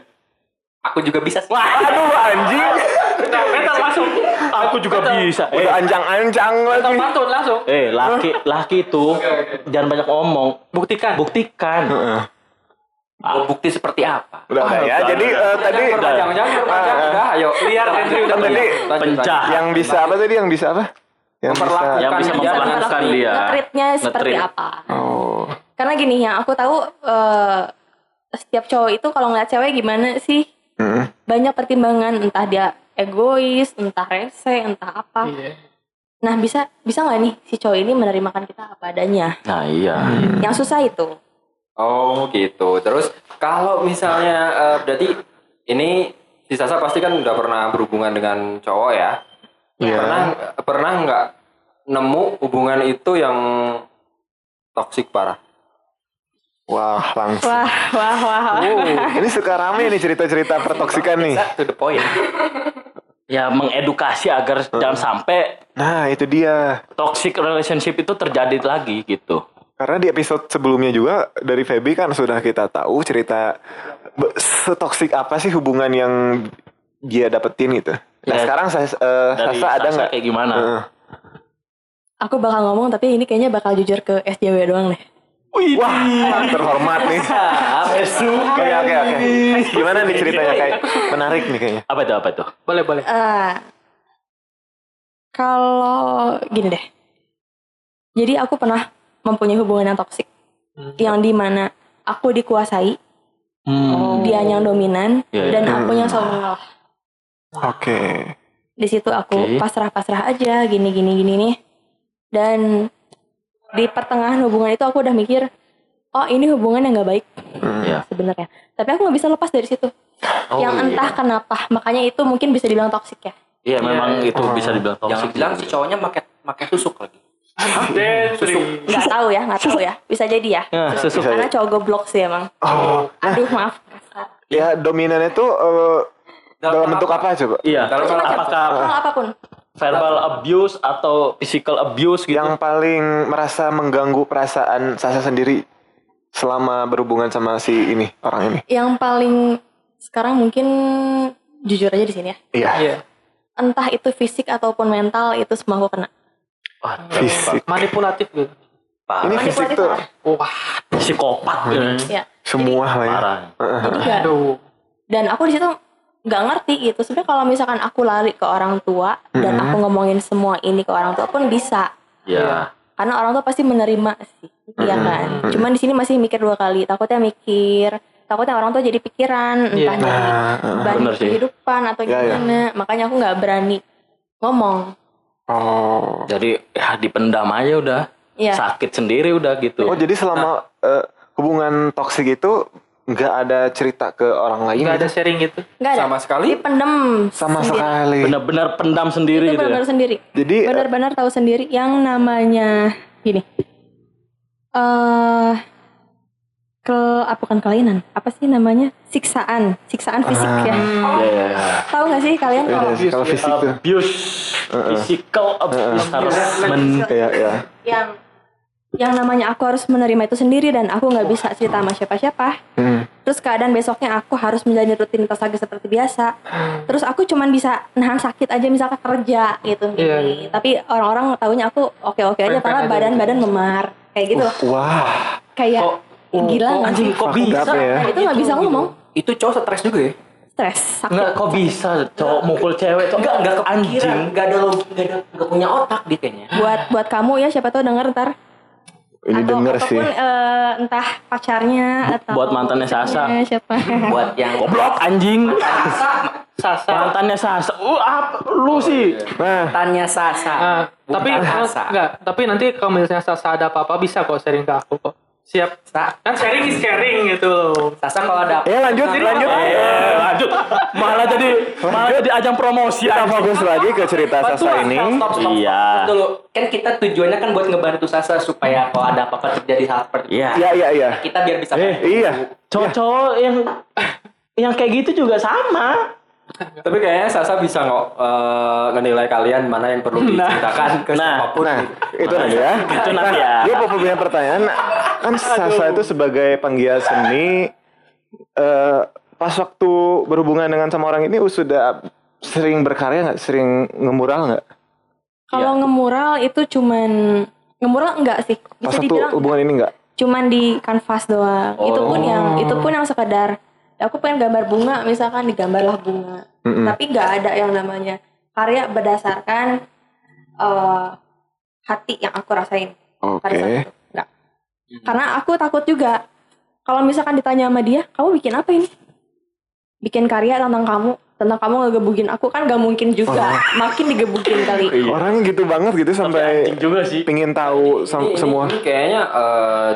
Aku juga bisa. sih. Aduh anjing. Mental langsung. Aku juga bisa. Eh, Udah anjang-anjang lagi. Pantun langsung. eh, laki laki itu jangan banyak ngomong. Buktikan. Buktikan. Heeh. Oh, bukti seperti apa? Udah udah ya. udah, Jadi udah. eh, tadi Perpanjang, jangan perpanjang. Ah, ah. Udah, ayo. Liar, Henry udah tadi Pencah. yang bisa apa tadi yang bisa apa? Yang bisa. Yang bisa dia memperlakukan dia. ngetritnya seperti apa Oh. karena gini yang aku tahu eh, setiap cowok itu kalau ngeliat cewek gimana sih Mm-mm. banyak pertimbangan entah dia egois entah rese entah apa Iya. nah bisa bisa nggak nih si cowok ini menerimakan kita apa adanya Nah, iya. yang susah itu Oh gitu. Terus kalau misalnya eh, berarti ini si Sasa pasti kan udah pernah berhubungan dengan cowok ya. Iya. Pernah pernah nggak nemu hubungan itu yang toksik parah? Wah, langsung. wah wah wah, wah. Wow, ini suka rame nih cerita-cerita pertoksikan nih. To the point. Ya mengedukasi agar jangan sampai Nah, itu dia. toxic relationship itu terjadi lagi gitu. Karena di episode sebelumnya juga dari Feby kan sudah kita tahu cerita setoksik apa sih hubungan yang dia dapetin gitu. Nah, Ya, sekarang saya eh, Dari Sasa ada nggak? kayak gimana? Heeh. aku bakal ngomong tapi ini kayaknya bakal jujur ke SJW doang deh Wah, terhormat nih. Oke, oke, oke. Gimana nih ceritanya kayak menarik nih kayaknya. Apa itu apa itu? Boleh, boleh. Eh, kalau gini deh. Jadi aku pernah mempunyai hubungan yang toksik. Yang di mana aku dikuasai, Hmm. dia yang dominan, Iya, iya. dan aku yang selalu mengalah. Oke. Di situ aku pasrah-pasrah aja, gini gini gini nih. Dan di pertengahan hubungan itu aku udah mikir, oh ini hubungan yang nggak baik Hmm. Ya. sebenarnya. Tapi aku nggak bisa lepas dari situ. Oh, yang iya. entah kenapa, makanya itu mungkin bisa dibilang toksik ya. Iya, memang itu Oh. bisa dibilang Jangan toxic. bilang si cowoknya pakai pakai tusuk lagi. Nggak tahu ya, nggak tahu ya. Bisa jadi ya. Ya, susuk. Karena cowok goblok sih emang. Oh, Aduh maaf kasar. ya dominannya tuh eh, dalam bentuk apa coba? Iya. Dalam Apakah Hal apa pun. Verbal abuse atau physical abuse gitu? Yang paling merasa mengganggu perasaan Sasa sendiri selama berhubungan sama si ini orang ini. Yang paling sekarang mungkin jujur aja di sini ya. Iya. Iya. Entah itu fisik ataupun mental itu semua aku kena. Fisik. Manipulatif gitu. Ini fisik tuh Wah. psikopat gitu. Ya. semua lah ya. Parah. Aduh. dan aku di situ nggak ngerti gitu. Sebenarnya kalau misalkan aku lari ke orang tua dan Mhm. aku ngomongin semua ini ke orang tua pun bisa. Ya. Karena orang tua pasti menerima sih, iya Mhm. kan. Cuman di sini masih mikir dua kali. Takutnya mikir, takutnya orang tua jadi pikiran, entah Iya. jadi Nah, kehidupan atau Ya, ya. gimana. Makanya aku nggak berani ngomong. oh. Jadi ya dipendam aja udah. Iya. Sakit sendiri udah gitu. Oh, jadi selama eh, hubungan toksik itu nggak ada cerita ke orang lain Nggak ada gitu? sharing gitu. Nggak ada. sama sekali Dipendem sama sendiri. sekali. Benar-benar pendam sendiri Itu gitu ya. benar-benar sendiri. Jadi eh, Benar-benar tahu sendiri yang namanya gini. Eh ke apa bukan kelainan? Apa sih namanya? Siksaan, siksaan fisik ya. Ya, ya, ya. Tahu nggak sih kalian ya kalau udah, kalau fisik tuh. Abuse, physical abuse harus men Iya, iya. yang yang namanya aku harus menerima itu sendiri dan aku nggak bisa cerita sama siapa-siapa. Hmm. Terus keadaan besoknya aku harus menjalani rutinitas lagi seperti biasa. Terus aku cuman bisa nahan sakit aja misalkan kerja gitu. Iya. Gini. Tapi orang-orang taunya aku oke-oke aja karena badan-badan memar kayak gitu. Wah, Kayak Kok- gila nggak sih? anjing kok bisa? ya. Nah, itu nggak bisa ngomong. Itu cowok stres juga ya? Stres, sakit. Enggak kok bisa cowok mukul cewek cowok Enggak, enggak kepikiran, anjing. enggak ada enggak ada enggak punya otak dia kayaknya. Buat buat kamu ya siapa tahu denger ntar. Ini atau denger sih. ataupun eh, entah pacarnya atau buat mantannya Sasa. siapa buat yang Goblok anjing. Sasa. Mantannya Sasa. Uh, apa lu sih? Nah, tanya Sasa Ah, tapi Sasa. enggak, tapi nanti kalau misalnya Sasa ada apa-apa bisa kok sharing ke aku kok. Siap. Sa- Kan sharing is caring gitu loh. Sasa kalau ada ya lanjut, lanjut. Eh, lanjut. Malah jadi malah jadi ajang promosi. Kita fokus lagi ke cerita Sasa ini. stop, stop, stop, Iya. dulu. Kan kita tujuannya kan buat ngebantu Sasa supaya kalau ada apa-apa terjadi hal seperti itu. Iya. Iya, iya, iya. Kita biar bisa Eh, Iya. Cowok-cowok yang yang kayak gitu juga sama. Tapi kayaknya Sasa bisa nggak eh, menilai kalian mana yang perlu diceritakan ke Nah. siapa pun. Nah, itu nanti ya. Itu nanti ya. Gue mau punya pertanyaan. Kan Sasa itu sebagai penggiat seni, eh, pas waktu berhubungan dengan sama orang ini sudah sering berkarya nggak? Sering ngemural nggak? kalau ngemural itu cuman ngemural enggak sih Pas bisa waktu dibilang hubungan ini nggak? cuman di kanvas doang itu pun yang itu pun yang sekedar ya aku pengen gambar bunga misalkan digambarlah bunga Mm-mm. tapi nggak ada yang namanya karya berdasarkan eh, hati yang aku rasain Oke. itu nggak karena aku takut juga kalau misalkan ditanya sama dia kamu bikin apa ini bikin karya tentang kamu tentang kamu ngegebukin aku kan gak mungkin juga makin digebukin kali Orangnya gitu banget gitu sampai juga sih. pingin tahu sam- Ini- ini- semua. Ini kayaknya eh,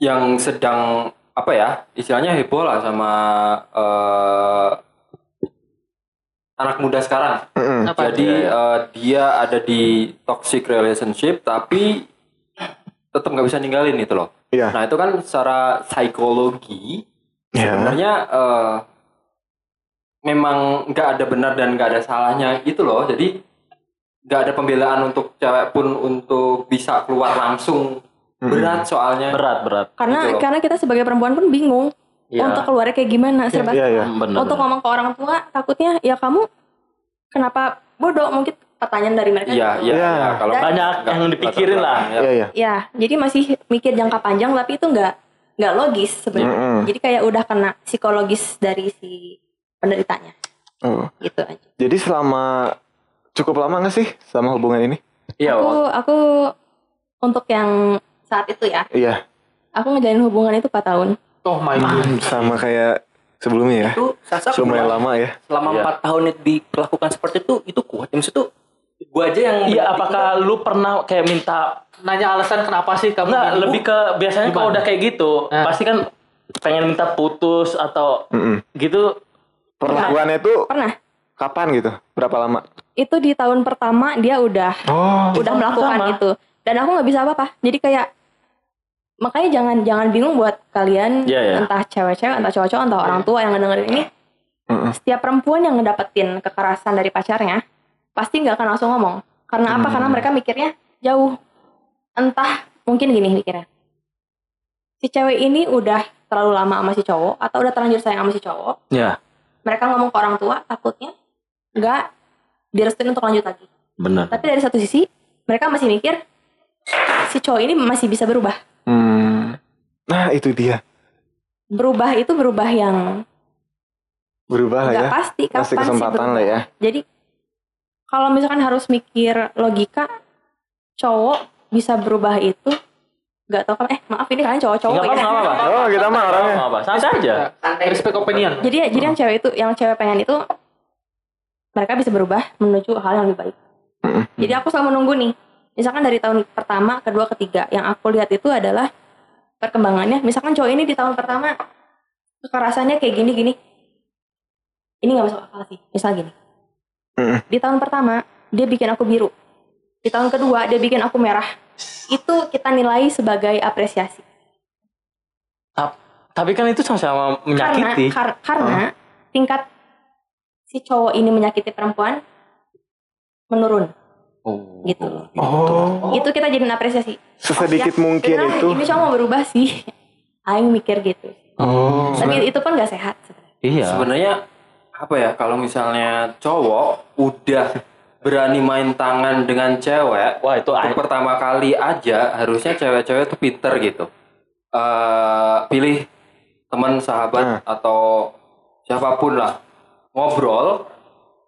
yang sedang apa ya istilahnya heboh lah sama eh, anak muda sekarang. Mm-mm. Apa? Jadi eh, dia ada di toxic relationship tapi tetap nggak bisa ninggalin itu loh. Iya. Nah itu kan secara psikologi Ya. sebenarnya eh, memang nggak ada benar dan nggak ada salahnya gitu loh. Jadi nggak ada pembelaan untuk cewek pun untuk bisa keluar langsung berat soalnya. Berat, berat. karena Gitu loh. karena kita sebagai perempuan pun bingung Iya. untuk keluarnya kayak gimana serba Iya, iya. Bener, untuk bener. ngomong ke orang tua takutnya ya kamu kenapa bodoh mungkin pertanyaan dari mereka Iya, gitu. iya, Iya. iya. Kalau Dan- Banyak yang dipikirin latar lah. Iya, iya. ya jadi masih mikir jangka panjang tapi itu nggak nggak logis sebenarnya Mm-mm. jadi kayak udah kena psikologis dari si penderitanya Oh. gitu aja Jadi selama cukup lama nggak sih sama hubungan ini? Iya, aku aku untuk yang saat itu ya Iya. aku ngejalin hubungan itu 4 tahun Oh my god. Sama kayak sebelumnya ya. itu Sasa lama ya. selama Iya. empat tahun itu dilakukan seperti itu itu kuat yang itu gua aja yang Iya, apakah lu pernah kayak minta Nanya alasan kenapa sih kamu Enggak, bingung? lebih ke biasanya kalau udah kayak gitu, Nah. pasti kan pengen minta putus atau Mm-mm. gitu. Perlakuannya itu pernah kapan gitu? Berapa lama? itu di tahun pertama dia udah Oh. udah melakukan pertama. itu dan aku nggak bisa apa-apa jadi kayak makanya jangan jangan bingung buat kalian Iya, iya. entah cewek-cewek entah cowok-cowok entah orang tua yang ngedengerin ini Mm-mm. setiap perempuan yang ngedapetin kekerasan dari pacarnya pasti nggak akan langsung ngomong karena apa Hmm. karena mereka mikirnya jauh entah mungkin gini mikirnya si cewek ini udah terlalu lama sama si cowok atau udah terlanjur sayang sama si cowok Ya, mereka ngomong ke orang tua takutnya nggak direstuin untuk lanjut lagi benar. tapi dari satu sisi mereka masih mikir si cowok ini masih bisa berubah Hmm. Nah itu dia. berubah itu berubah yang Berubah nggak ya. pasti kapan Kasih sih kesempatan berubah. lah ya. jadi kalau misalkan harus mikir logika cowok bisa berubah itu nggak tahu kan eh maaf ini kalian cowok-cowok Enggak apa-apa, ya. enggak apa-apa. Oh kita mah orangnya. Apa-apa, santai aja. Respect opinion. jadi jadi yang cewek itu yang cewek pengen itu mereka bisa berubah menuju hal yang lebih baik. Mm-mm. jadi aku selalu menunggu nih. Misalkan dari tahun pertama kedua ketiga yang aku lihat itu adalah perkembangannya. Misalkan cowok ini di tahun pertama kekerasannya kayak gini gini ini nggak masuk akal sih. Misal gini Mm-mm. di tahun pertama dia bikin aku biru di tahun kedua dia bikin aku merah itu kita nilai sebagai apresiasi Tapi kan itu sama-sama karena menyakiti. kar- karena tingkat si cowok ini menyakiti perempuan menurun Oh, gitu. Oh. itu kita jadiin apresiasi Sesedikit Oh, ya, mungkin beneran itu. ini cowok mau berubah sih Aing mikir gitu Oh. tapi itu pun gak sehat. Iya. Sebenarnya apa ya kalau misalnya cowok udah berani main tangan dengan cewek Wah, itu untuk pertama kali aja harusnya cewek-cewek tuh pinter gitu. eh pilih teman sahabat atau siapa pun lah ngobrol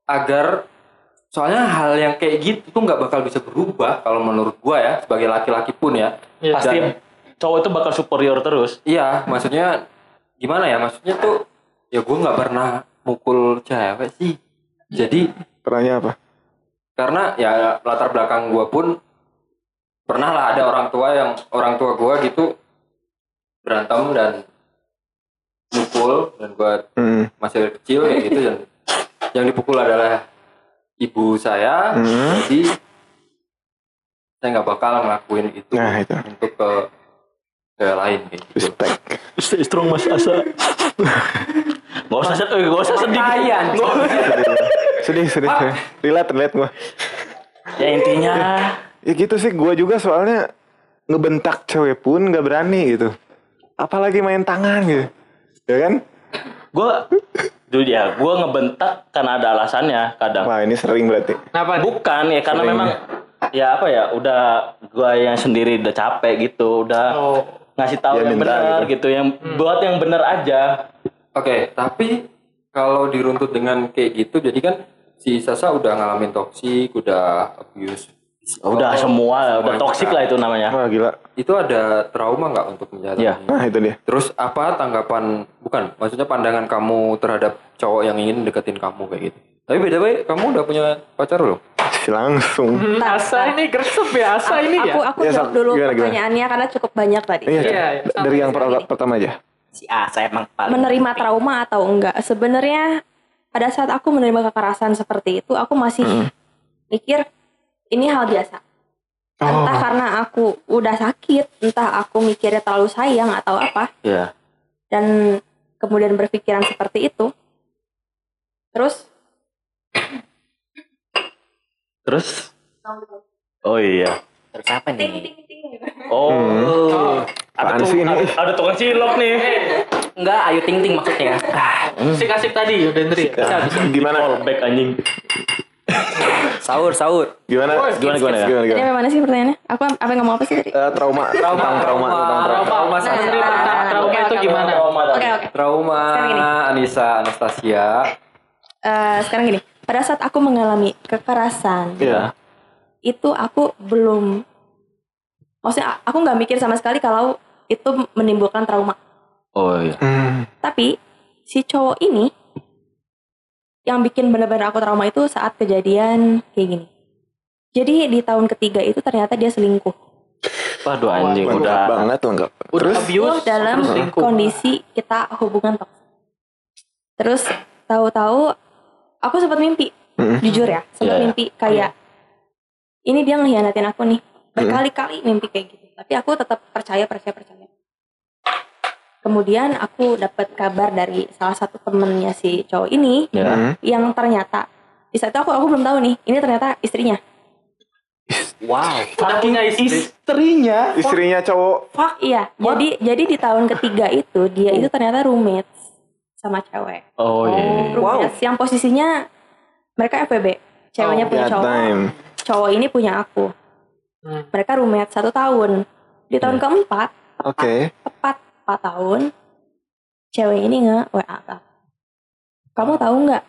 agar soalnya hal yang kayak gitu tuh nggak bakal bisa berubah kalau menurut gua ya sebagai laki-laki pun ya Iya. Pasti Dan- cowok itu bakal superior terus. iya maksudnya gimana ya maksudnya tuh ya gua nggak pernah mukul cewek sih jadi Perannya apa? karena ya latar belakang gua pun pernah lah ada orang tua yang orang tua gua gitu berantem dan mukul dan gua Hmm. masih kecil kayak gitu dan yang dipukul adalah ibu saya Hmm. jadi saya nggak bakal ngelakuin itu Nah, itu. untuk ke ke lain kayak gitu Respect. Stay strong Mas Asa. Gak usah sedih, eh, gak usah sedih. Nggak usah. Sedih, sedih. sedih. Relate, relate gue. Ya intinya Ya gitu sih, gue juga soalnya ngebentak cewek pun nggak berani gitu. Apalagi main tangan gitu. Ya kan? gue Jujur ya, gue ngebentak karena ada alasannya kadang. Wah ini sering berarti. Kenapa? Bukan ya karena Sering. memang ya apa ya udah gue yang sendiri udah capek gitu, udah Oh. ngasih tahu Dia yang benar gitu. gitu. yang buat yang benar aja. Oke, tapi kalau diruntut dengan kayak gitu, jadi kan si Sasa udah ngalamin toksik, udah abuse. psikologi, udah semua, udah semuanya toksik kan. lah itu namanya. Wah gila. Itu ada trauma nggak untuk menjalani? Iya. Nah itu dia. Terus apa tanggapan, bukan, maksudnya pandangan kamu terhadap cowok yang ingin deketin kamu kayak gitu? Tapi beda way, kamu udah punya pacar belum? Langsung. Hmm, Asa ini gresep ya, Asa ini ya. aku aku Ya, jawab dulu gimana, gimana? pertanyaannya karena cukup banyak tadi. Iya, Iya, Cak. dari yang per- pertama aja. Si A saya emang paling menerima trauma atau enggak? Sebenarnya pada saat aku menerima kekerasan seperti itu aku masih mikir ini hal biasa. Entah karena aku udah sakit entah aku mikirnya terlalu sayang atau apa. Iya. dan kemudian berpikiran seperti itu. Terus? Terus? Oh iya. terus apa ting nih? ting ting Oh. Apaan Ada sih ini? Ada, ada tukang cilok nih. Enggak, ayu ting ting maksudnya. Ah, Asik-asik tadi udah Ndri. Bisa, bisa. Gimana? Callback anjing. sahur, sahur. Gimana? Gimana gimana ya? Gimana Jadi gimana? apa mana sih pertanyaannya aku apa yang ngomong apa sih tadi Eh, trauma, trauma, trauma, tentang trauma. Trauma, Mas Ndri Nah, tentang nah, trauma itu gimana? oke oke Trauma. Anissa Anastasia. Eh, sekarang gini pada saat aku mengalami kekerasan Iya. itu aku belum maksudnya aku nggak mikir sama sekali kalau itu menimbulkan trauma Oh iya. Hmm. tapi si cowok ini yang bikin benar-benar aku trauma itu saat kejadian kayak gini jadi di tahun ketiga itu ternyata dia selingkuh Waduh anjing Lengkap udah. banget lengkap. Udah Terus? abuse, dalam terus selingkuh. kondisi kita hubungan toksik terus tahu-tahu aku sempat mimpi Mm-mm. jujur ya sempat Iya, iya. mimpi kayak ini dia ngehianatin aku nih berkali-kali mimpi kayak gitu tapi aku tetap percaya percaya percaya kemudian aku dapat kabar dari salah satu temennya si cowok ini. Hmm. yang ternyata di saat itu aku aku belum tahu nih ini ternyata istrinya Wow. Udah punya istri. Istrinya, istrinya cowok. iya jadi jadi di tahun ketiga itu dia itu ternyata roommate sama cewek Oh iya. roommates yang posisinya mereka FWB ceweknya Oh, punya cowok damn. cowok ini punya aku Hmm. mereka roommate satu tahun di tahun keempat Oke. tepat 4 tahun cewek ini nge WA aku. kamu tahu nggak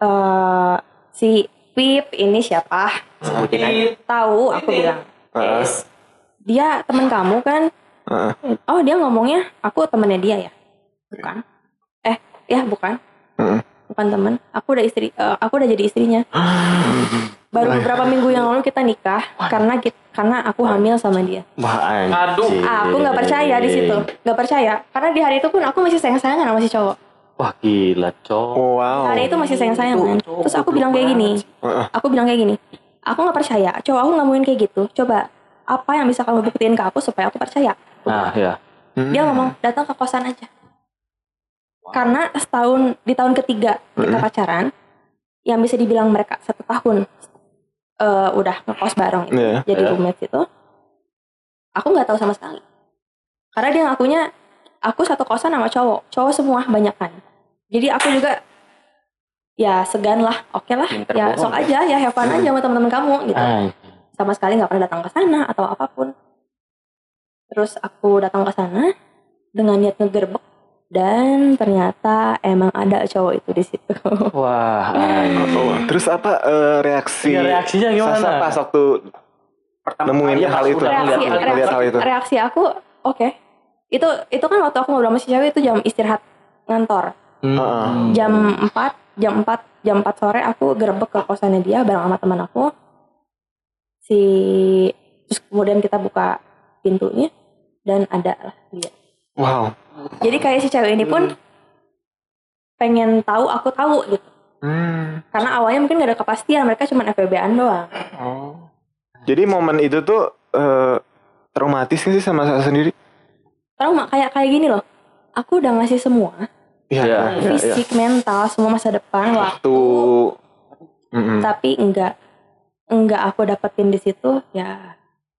eh si Pip ini siapa Sebutin aja. tahu aku bilang Heeh. dia teman kamu kan Heeh. oh dia ngomongnya aku temennya dia ya bukan eh ya bukan Heeh. bukan temen aku udah istri eh, aku udah jadi istrinya baru beberapa minggu yang lalu kita nikah karena kit- karena aku hamil sama dia. Wah anjing. Aduh. aku nggak percaya di situ. Nggak percaya. Karena di hari itu pun aku masih sayang sayangan sama si cowok. Wah gila cowok. Oh, wow. hari itu masih sayang sayangan terus aku bilang kayak gini. Heeh. aku bilang kayak gini aku nggak percaya. Cowok aku nggak mungkin kayak gitu. Coba apa yang bisa kamu buktiin ke aku supaya aku percaya? Nah ya. Hmm. dia ngomong datang ke kosan aja. Karena setahun di tahun ketiga kita pacaran yang bisa dibilang mereka satu tahun eh, udah ngekos bareng itu, Iya, jadi iya. roommate itu aku nggak tahu sama sekali karena dia ngakunya aku satu kosan sama cowok cowok semua banyak kan jadi aku juga ya segan lah oke lah Pinter ya sok aja ya have fun aja sama teman-teman kamu gitu Anjing. sama sekali nggak pernah datang ke sana atau apa pun. Terus aku datang ke sana dengan niat ngegerbek Dan ternyata emang ada cowok itu di situ. Wah. Oh, terus apa eh, reaksi Iya, reaksinya gimana? Sasa pas waktu nemuin iya, hal itu reaksi, ngeliat- reaksi, hal itu reaksi aku oke. Itu itu kan waktu aku ngobrol sama si cewek itu jam istirahat ngantor. Heeh. Jam 4, jam 4, jam 4 sore aku gerebek ke kosannya dia bareng sama teman aku. Si terus kemudian kita buka pintunya dan ada lah dia. wow Jadi kayak si cewek ini pun pengen tahu aku tahu gitu. Hmm. Karena awalnya mungkin gak ada kepastian, mereka cuma FBB-an doang. jadi momen itu tuh eh, traumatis sih sama saya sendiri Trauma kayak kayak gini loh. Aku udah ngasih semua, Iya, Iya. iya, iya. fisik, mental, semua masa depan, waktu, tuh Mm-mm. tapi enggak enggak aku dapetin di situ, ya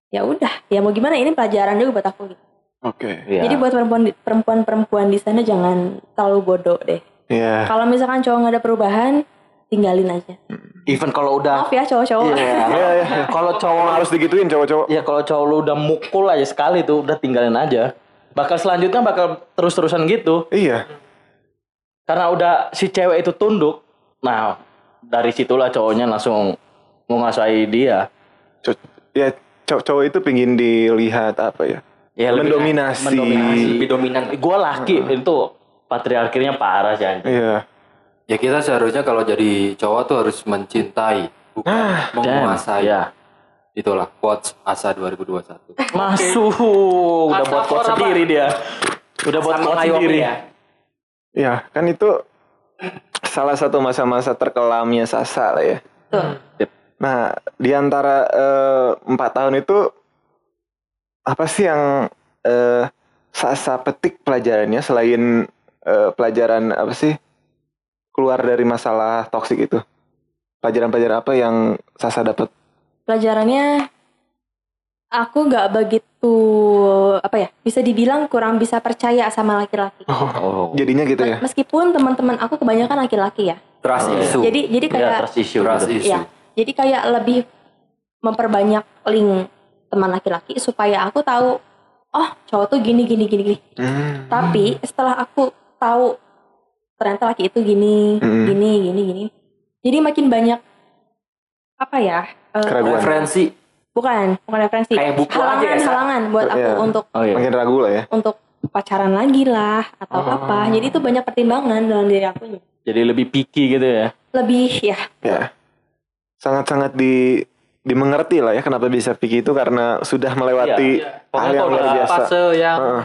ya udah, ya mau gimana ini pelajaran juga buat aku gitu. Oke Iya. Jadi buat perempuan perempuan-perempuan di sana jangan terlalu bodoh deh. Iya. Kalau misalkan cowok nggak ada perubahan, tinggalin aja. even kalau udah Maaf ya cowok-cowok. Iya. Iya, iya. Kalau cowok harus digituin cowok-cowok Ya kalau cowok lu udah mukul aja sekali tuh udah tinggalin aja. Bakal selanjutnya bakal terus-terusan gitu. iya Karena udah si cewek itu tunduk. Nah, dari situlah cowoknya langsung menguasai dia. Co- ya cow- cowok itu pingin dilihat apa ya Ya lebih- mendominasi, mendominasi. lebih dominan Gua laki itu patriarkinya parah sih anjing. iya Ya kita seharusnya kalau jadi cowok tuh harus mencintai, bukan Ah, menguasai. Ya. Itulah quotes Asa 2021. Masuk. Udah buat quote Metafor apa? sendiri dia. Udah buat sama quote ngayomi sendiri. ya. ya kan itu salah satu masa-masa terkelamnya Sasa lah ya Tuh. nah di antara eh, empat tahun itu apa sih yang eh, Sasa petik pelajarannya selain eh, pelajaran apa sih keluar dari masalah toksik itu pelajaran-pelajaran apa yang Sasa dapat Pelajarannya aku nggak begitu apa ya bisa dibilang kurang bisa percaya sama laki-laki. Oh. jadinya gitu ya Meskipun teman-teman aku kebanyakan laki-laki ya. Trust Oh, iya. issue. Jadi jadi Ya, kayak trust issue. Trust gitu. issue. Iya. Jadi kayak lebih memperbanyak link teman laki-laki supaya aku tahu oh cowok tuh gini gini gini gini. Hmm. Tapi setelah aku tahu ternyata laki itu gini Mm. gini gini gini. Jadi makin banyak apa ya? Keraguan. Referensi. bukan, bukan referensi. Kayak buku aja halangan, ya, halangan buat aku Iya. untuk Oh iya. makin ragu lah ya untuk pacaran lagi lah atau Oh. apa. Jadi itu banyak pertimbangan dalam diri aku. Jadi lebih picky gitu ya. Lebih ya ya sangat-sangat di dimengerti lah ya kenapa bisa pikir itu karena sudah melewati Iya. hal Pokoknya yang luar biasa Fase yang Heeh.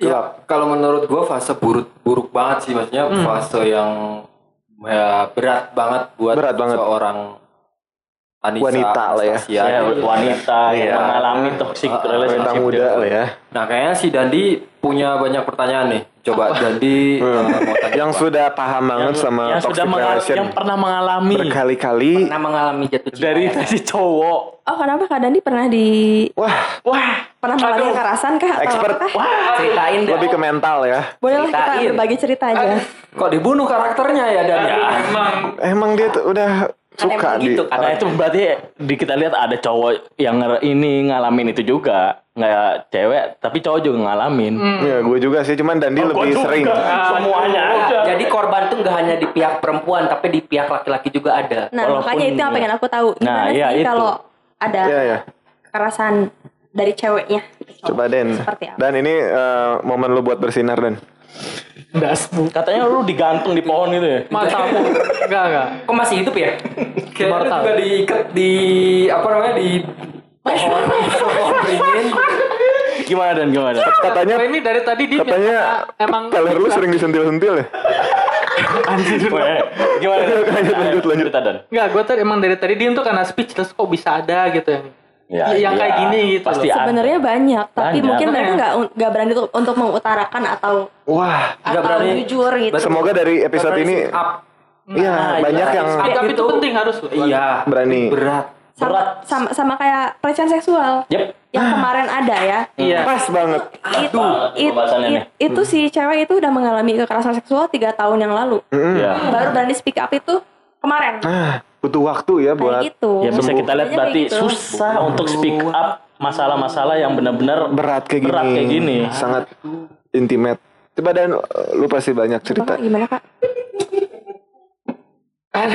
Ya, kalau menurut gua fase buruk buruk banget sih maksudnya fase yang ya, berat banget buat Berat banget. seorang Anissa, Wanita lah ya. Ya, wanita Iya. yang mengalami toxic Ah, relationship. wanita muda lah ya Nah, kayaknya si Dandi punya banyak pertanyaan nih. Coba Dandi Hmm. eh, mau tanya yang apa? sudah paham banget Yang, sama yang toxic sudah relation yang pernah mengalami berkali-kali Pernah mengalami jatuh cinta. dari ya? si cowok. Oh kenapa Kak Dandi pernah di wah Wah, pernah mengalami kekerasan kah atau expert apa? Ceritain deh. lebih ke mental ya Boleh lah kita berbagi cerita aja. Kok dibunuh karakternya ya Dan? emang dia tuh udah suka emang di gitu kan. Nah itu berarti di kita lihat ada cowok yang ini ngalamin itu juga nggak cewek tapi cowok juga ngalamin. ya gue juga sih cuman Dandi Oh, lebih gua juga. sering Semuanya aja. Jadi korban tuh nggak hanya di pihak perempuan, tapi di pihak laki-laki juga ada. Nah Walaupun- makanya itu yang pengen aku tahu. Nah, Gimana iya, sih itu. kalau ada ya ya kekerasan dari ceweknya? coba Den dan ini eh, momen lu buat bersinar Dan Katanya lu digantung di pohon gitu ya. matamu. Enggak, enggak. Kok masih hidup ya? Kayaknya juga diikat di apa namanya di pohon pohon beringin. Gimana dan gimana? katanya Oh, ini dari tadi dia katanya emang teler lu sering disentil-sentil ya Anjir. Gimana? Dan? Lanjut, lanjut, lanjut. Dan. Enggak, gue tuh emang dari tadi dia tuh karena speechless kok bisa ada gitu yang Ya, yang iya. kayak gini gitu Pasti loh. ada. Sebenarnya banyak, tapi Banyak. mungkin mereka Makanya. nggak nggak berani untuk, untuk mengutarakan atau wah Nggak berani. jujur gitu. semoga dari episode Berani ini iya Nah, banyak iya. yang Anggap itu Itu- penting harus. Iya, Berani. Berat. sama, berat. sama sama kayak pelecehan seksual Yep. yang kemarin ada ya. Iya. pas banget Itu banget it- pembahasannya nih. it- itu si cewek itu udah mengalami kekerasan seksual tiga tahun yang lalu. Mm-mm. Ya. Baru berani speak up itu kemarin. Nah, butuh waktu ya buat Kayak gitu. Ya bisa kita lihat berarti gitu. susah untuk speak up masalah-masalah yang benar-benar berat kayak gini. Berat kayak gini. Sangat intimate Coba dan lu pasti banyak cerita. Bapak gimana kak? Gak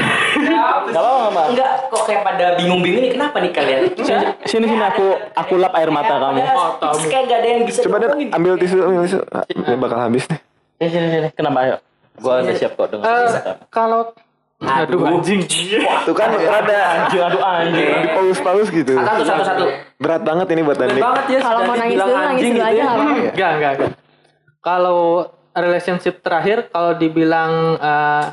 apa-apa, Mbak. Enggak, kok kayak pada bingung-bingung nih kenapa nih kalian? Sini sini aku aku lap air mata kamu. Terus kayak gak ada yang bisa Coba dan diomongin. ambil tisu, ambil tisu. Ah, Ini bakal habis nih. Sini sini sini. Kenapa ayo? Gua udah siap kok dengan Eh, cerita. kalau aduh anjing. Tuh kan rada Anjing aduh anjing. dipaus-paus gitu. Satu satu satu. Berat banget ini buat Dandi. banget ya. Kalau mau nangis dulu nangis dulu gitu aja ya. Enggak, enggak, enggak. Kalau relationship terakhir kalau dibilang eh,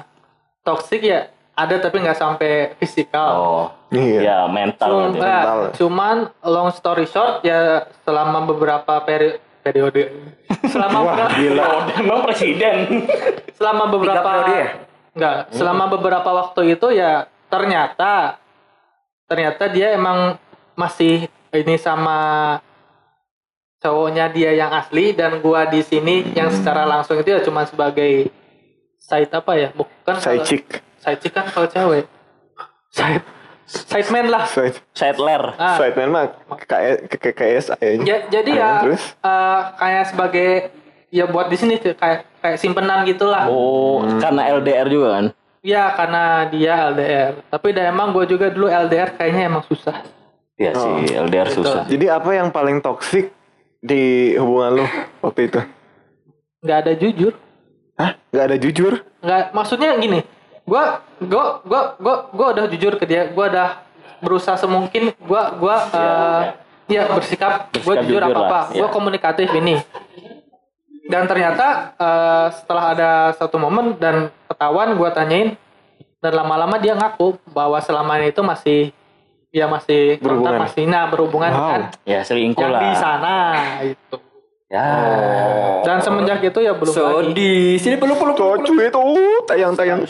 toxic ya ada tapi nggak sampai fisikal. Oh. Iya. Ya mental. Cuma, gitu. mental. cuman long story short ya selama beberapa peri periode selama beberapa, Gila. Emang presiden. selama beberapa periode ya? Enggak selama beberapa waktu itu ya ternyata ternyata dia emang masih ini sama cowoknya dia yang asli dan gua di sini yang secara langsung itu ya cuma sebagai side apa ya bukan Side kalau- chick. side chick kan kalau cewek side side man lah Side, Settler. Ah. side man mah kayak kayak KS aja. Ya, jadi ya terus? eh, kayak sebagai ya buat di sini kayak kayak simpenan gitulah. Oh, karena LDR juga kan? Ya karena dia LDR. Tapi dah emang gue juga dulu LDR kayaknya emang susah. Iya sih, LDR susah. Jadi apa yang paling toksik di hubungan lu waktu itu? Nggak ada jujur. Hah? Gak ada jujur? Nggak maksudnya gini. Gua gua gua gua gua udah jujur ke dia. Gua udah berusaha semungkin gua gua eh, ya bersikap gue Bersikap jujur jujur apa apa. Gue ya. komunikatif ini. Dan ternyata eh, setelah ada satu momen dan ketahuan gue tanyain dan lama-lama dia ngaku bahwa selama ini itu masih ya masih kontak, Berhubungan. masih nah berhubungan Wow. kan Ya selingkuh lah. di sana itu. Ya. Dan semenjak itu ya belum So lagi. di sini peluk peluk. Cocu itu tayang-tayang.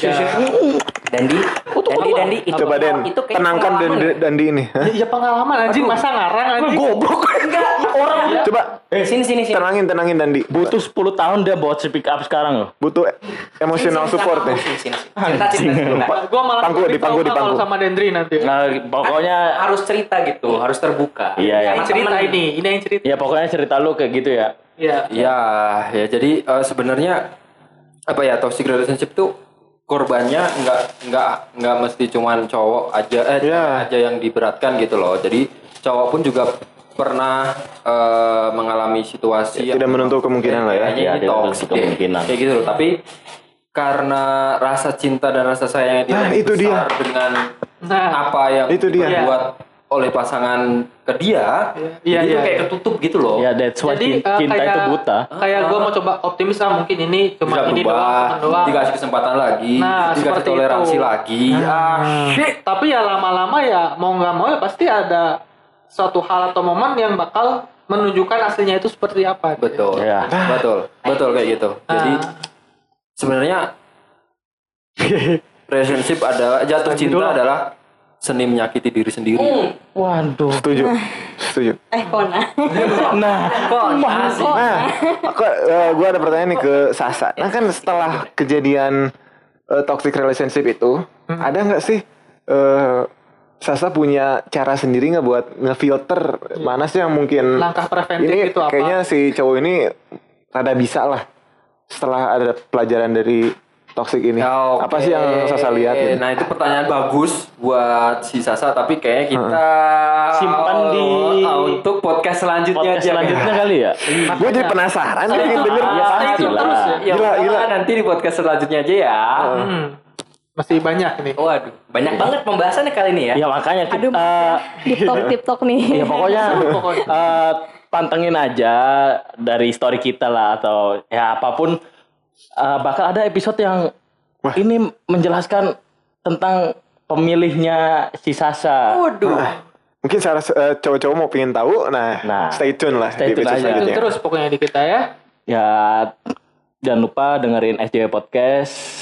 Dandi, Dandi, Dandi, itu Coba Den, itu kayak tenangkan Dandi, ya? Dandi ini. Hah? Ya pengalaman anjing masa ngarang anjing. Goblok. Enggak, orang Coba Eh, sini sini sini. tenangin, tenangin Dandi. Butuh 10 tahun dia buat speak up sekarang loh. Butuh emotional Sini, sini, support nih. Sini, sini. Cerita cerita cerita. Gua malah Pangku, di pangku, di pangku. sama Dendri nanti. Nah, pokoknya harus cerita gitu, harus terbuka. Iya, iya. Ini cerita ini, ini yang cerita. ya pokoknya cerita lu kayak gitu ya. Iya. Ya, ya jadi eh, sebenarnya apa ya toxic relationship tuh korbannya nggak nggak nggak mesti cuman cowok aja eh Iya. cewek aja yang diberatkan gitu loh. Jadi cowok pun juga pernah eh, mengalami situasi Tidak menutup kemungkinan lah ya. kayaknya Iya, ini tidak toxic menutup deh. kemungkinan. Kayak gitu loh. Tapi karena rasa cinta dan rasa sayang yang Nah, itu dia. besar dengan Nah, apa yang Itu dia. dibuat oleh pasangan ke dia, Iya, jadi itu iya, kayak iya. ketutup gitu loh. Ya that's why Jadi eh, cinta kayak, itu buta. Kayak gue mau coba optimis lah mungkin ini cuma ini doang, berubah, teman doang. dikasih kesempatan lagi, Nah, dikasih toleransi itu. lagi. Ah, shit. Tapi ya lama-lama ya mau nggak mau ya pasti ada suatu hal atau momen yang bakal menunjukkan aslinya itu seperti apa. Betul, Ya. betul, betul kayak gitu. Jadi Ah. sebenarnya relationship adalah jatuh cinta adalah seni menyakiti diri sendiri. Waduh. Setuju. Setuju. Eh kona. Nah, Kok asik. Nah, aku gue ada pertanyaan nih ke Sasa. Nah kan setelah kejadian eh, toxic relationship itu, ada nggak sih eh, Sasa punya cara sendiri nggak buat ngefilter mana sih yang mungkin Langkah preventif ini itu apa? kayaknya si cowok ini rada bisa lah setelah ada pelajaran dari toxic ini. Ya, Apa oke. sih yang Sasa lihat? gitu? Nah itu pertanyaan bagus buat si Sasa, tapi kayaknya kita Simpan di- Oh, untuk podcast selanjutnya podcast aja. selanjutnya kali ya. Gue jadi penasaran nih pengen denger. Ya pasti terus lah. ya. Ya Gila, udah, gila. nanti di podcast selanjutnya aja ya. Hmm. Masih banyak nih. Waduh, banyak banget pembahasannya kali ini ya. Ya makanya kita Aduh, Tip tok tip tok nih. ya pokoknya eh, pantengin aja dari story kita lah atau ya apa pun Eh, bakal ada episode yang ini menjelaskan tentang pemilihnya si Sasa. Waduh. Mungkin salah eh, cowok-cowok mau pengen tahu, nah, Nah, stay tune lah stay di tune aja. Terus pokoknya di kita ya. Ya jangan lupa dengerin SJW Podcast.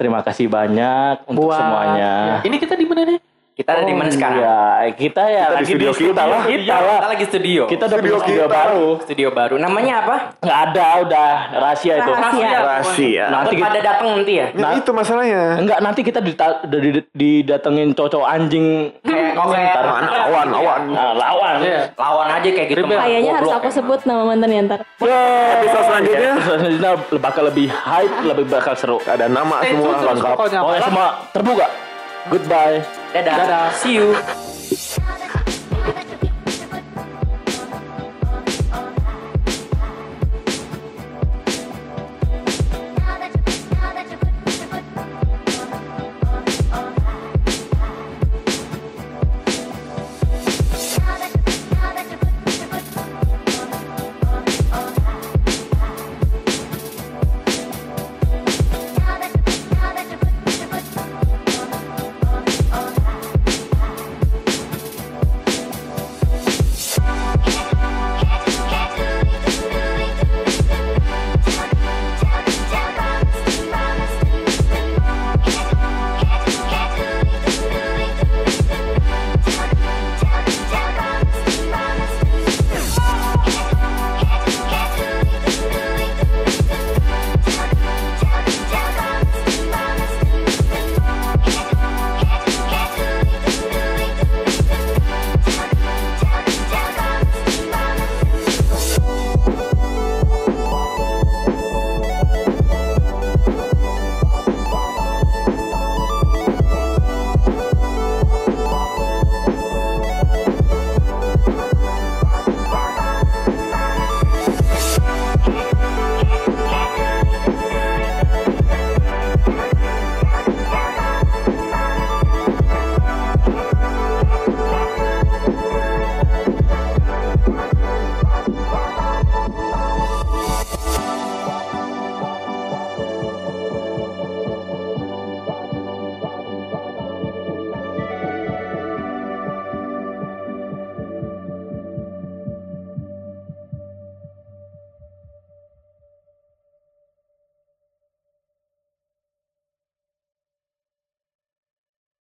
Terima kasih banyak untuk Buat semuanya. Ya, ini kita di mana nih? Kita ada di mana sekarang? Ya, kita ya Kita di lagi studio kita lah. Kita lah. Kita lagi studio. Kita udah Studio studio kita. baru. studio baru. Namanya apa? Nggak ada, udah rahasia itu. Rahasia. Rahasia. Nanti Nanti kita, pada datang nanti ya. Nah, itu masalahnya. enggak nanti kita dita- di- didatengin cowok anjing Kayak Oh, kayak ntar. Awan, awan, awan. Nah, lawan. Iya. lawan aja kayak gitu. Kayaknya harus aku sebut nama mantannya ntar. Episode selanjutnya Episode selanjutnya bakal lebih hype, lebih bakal seru. ada nama Stay semua lengkap. Pokoknya semua terbuka. Goodbye. Dadah. Dadah. See you.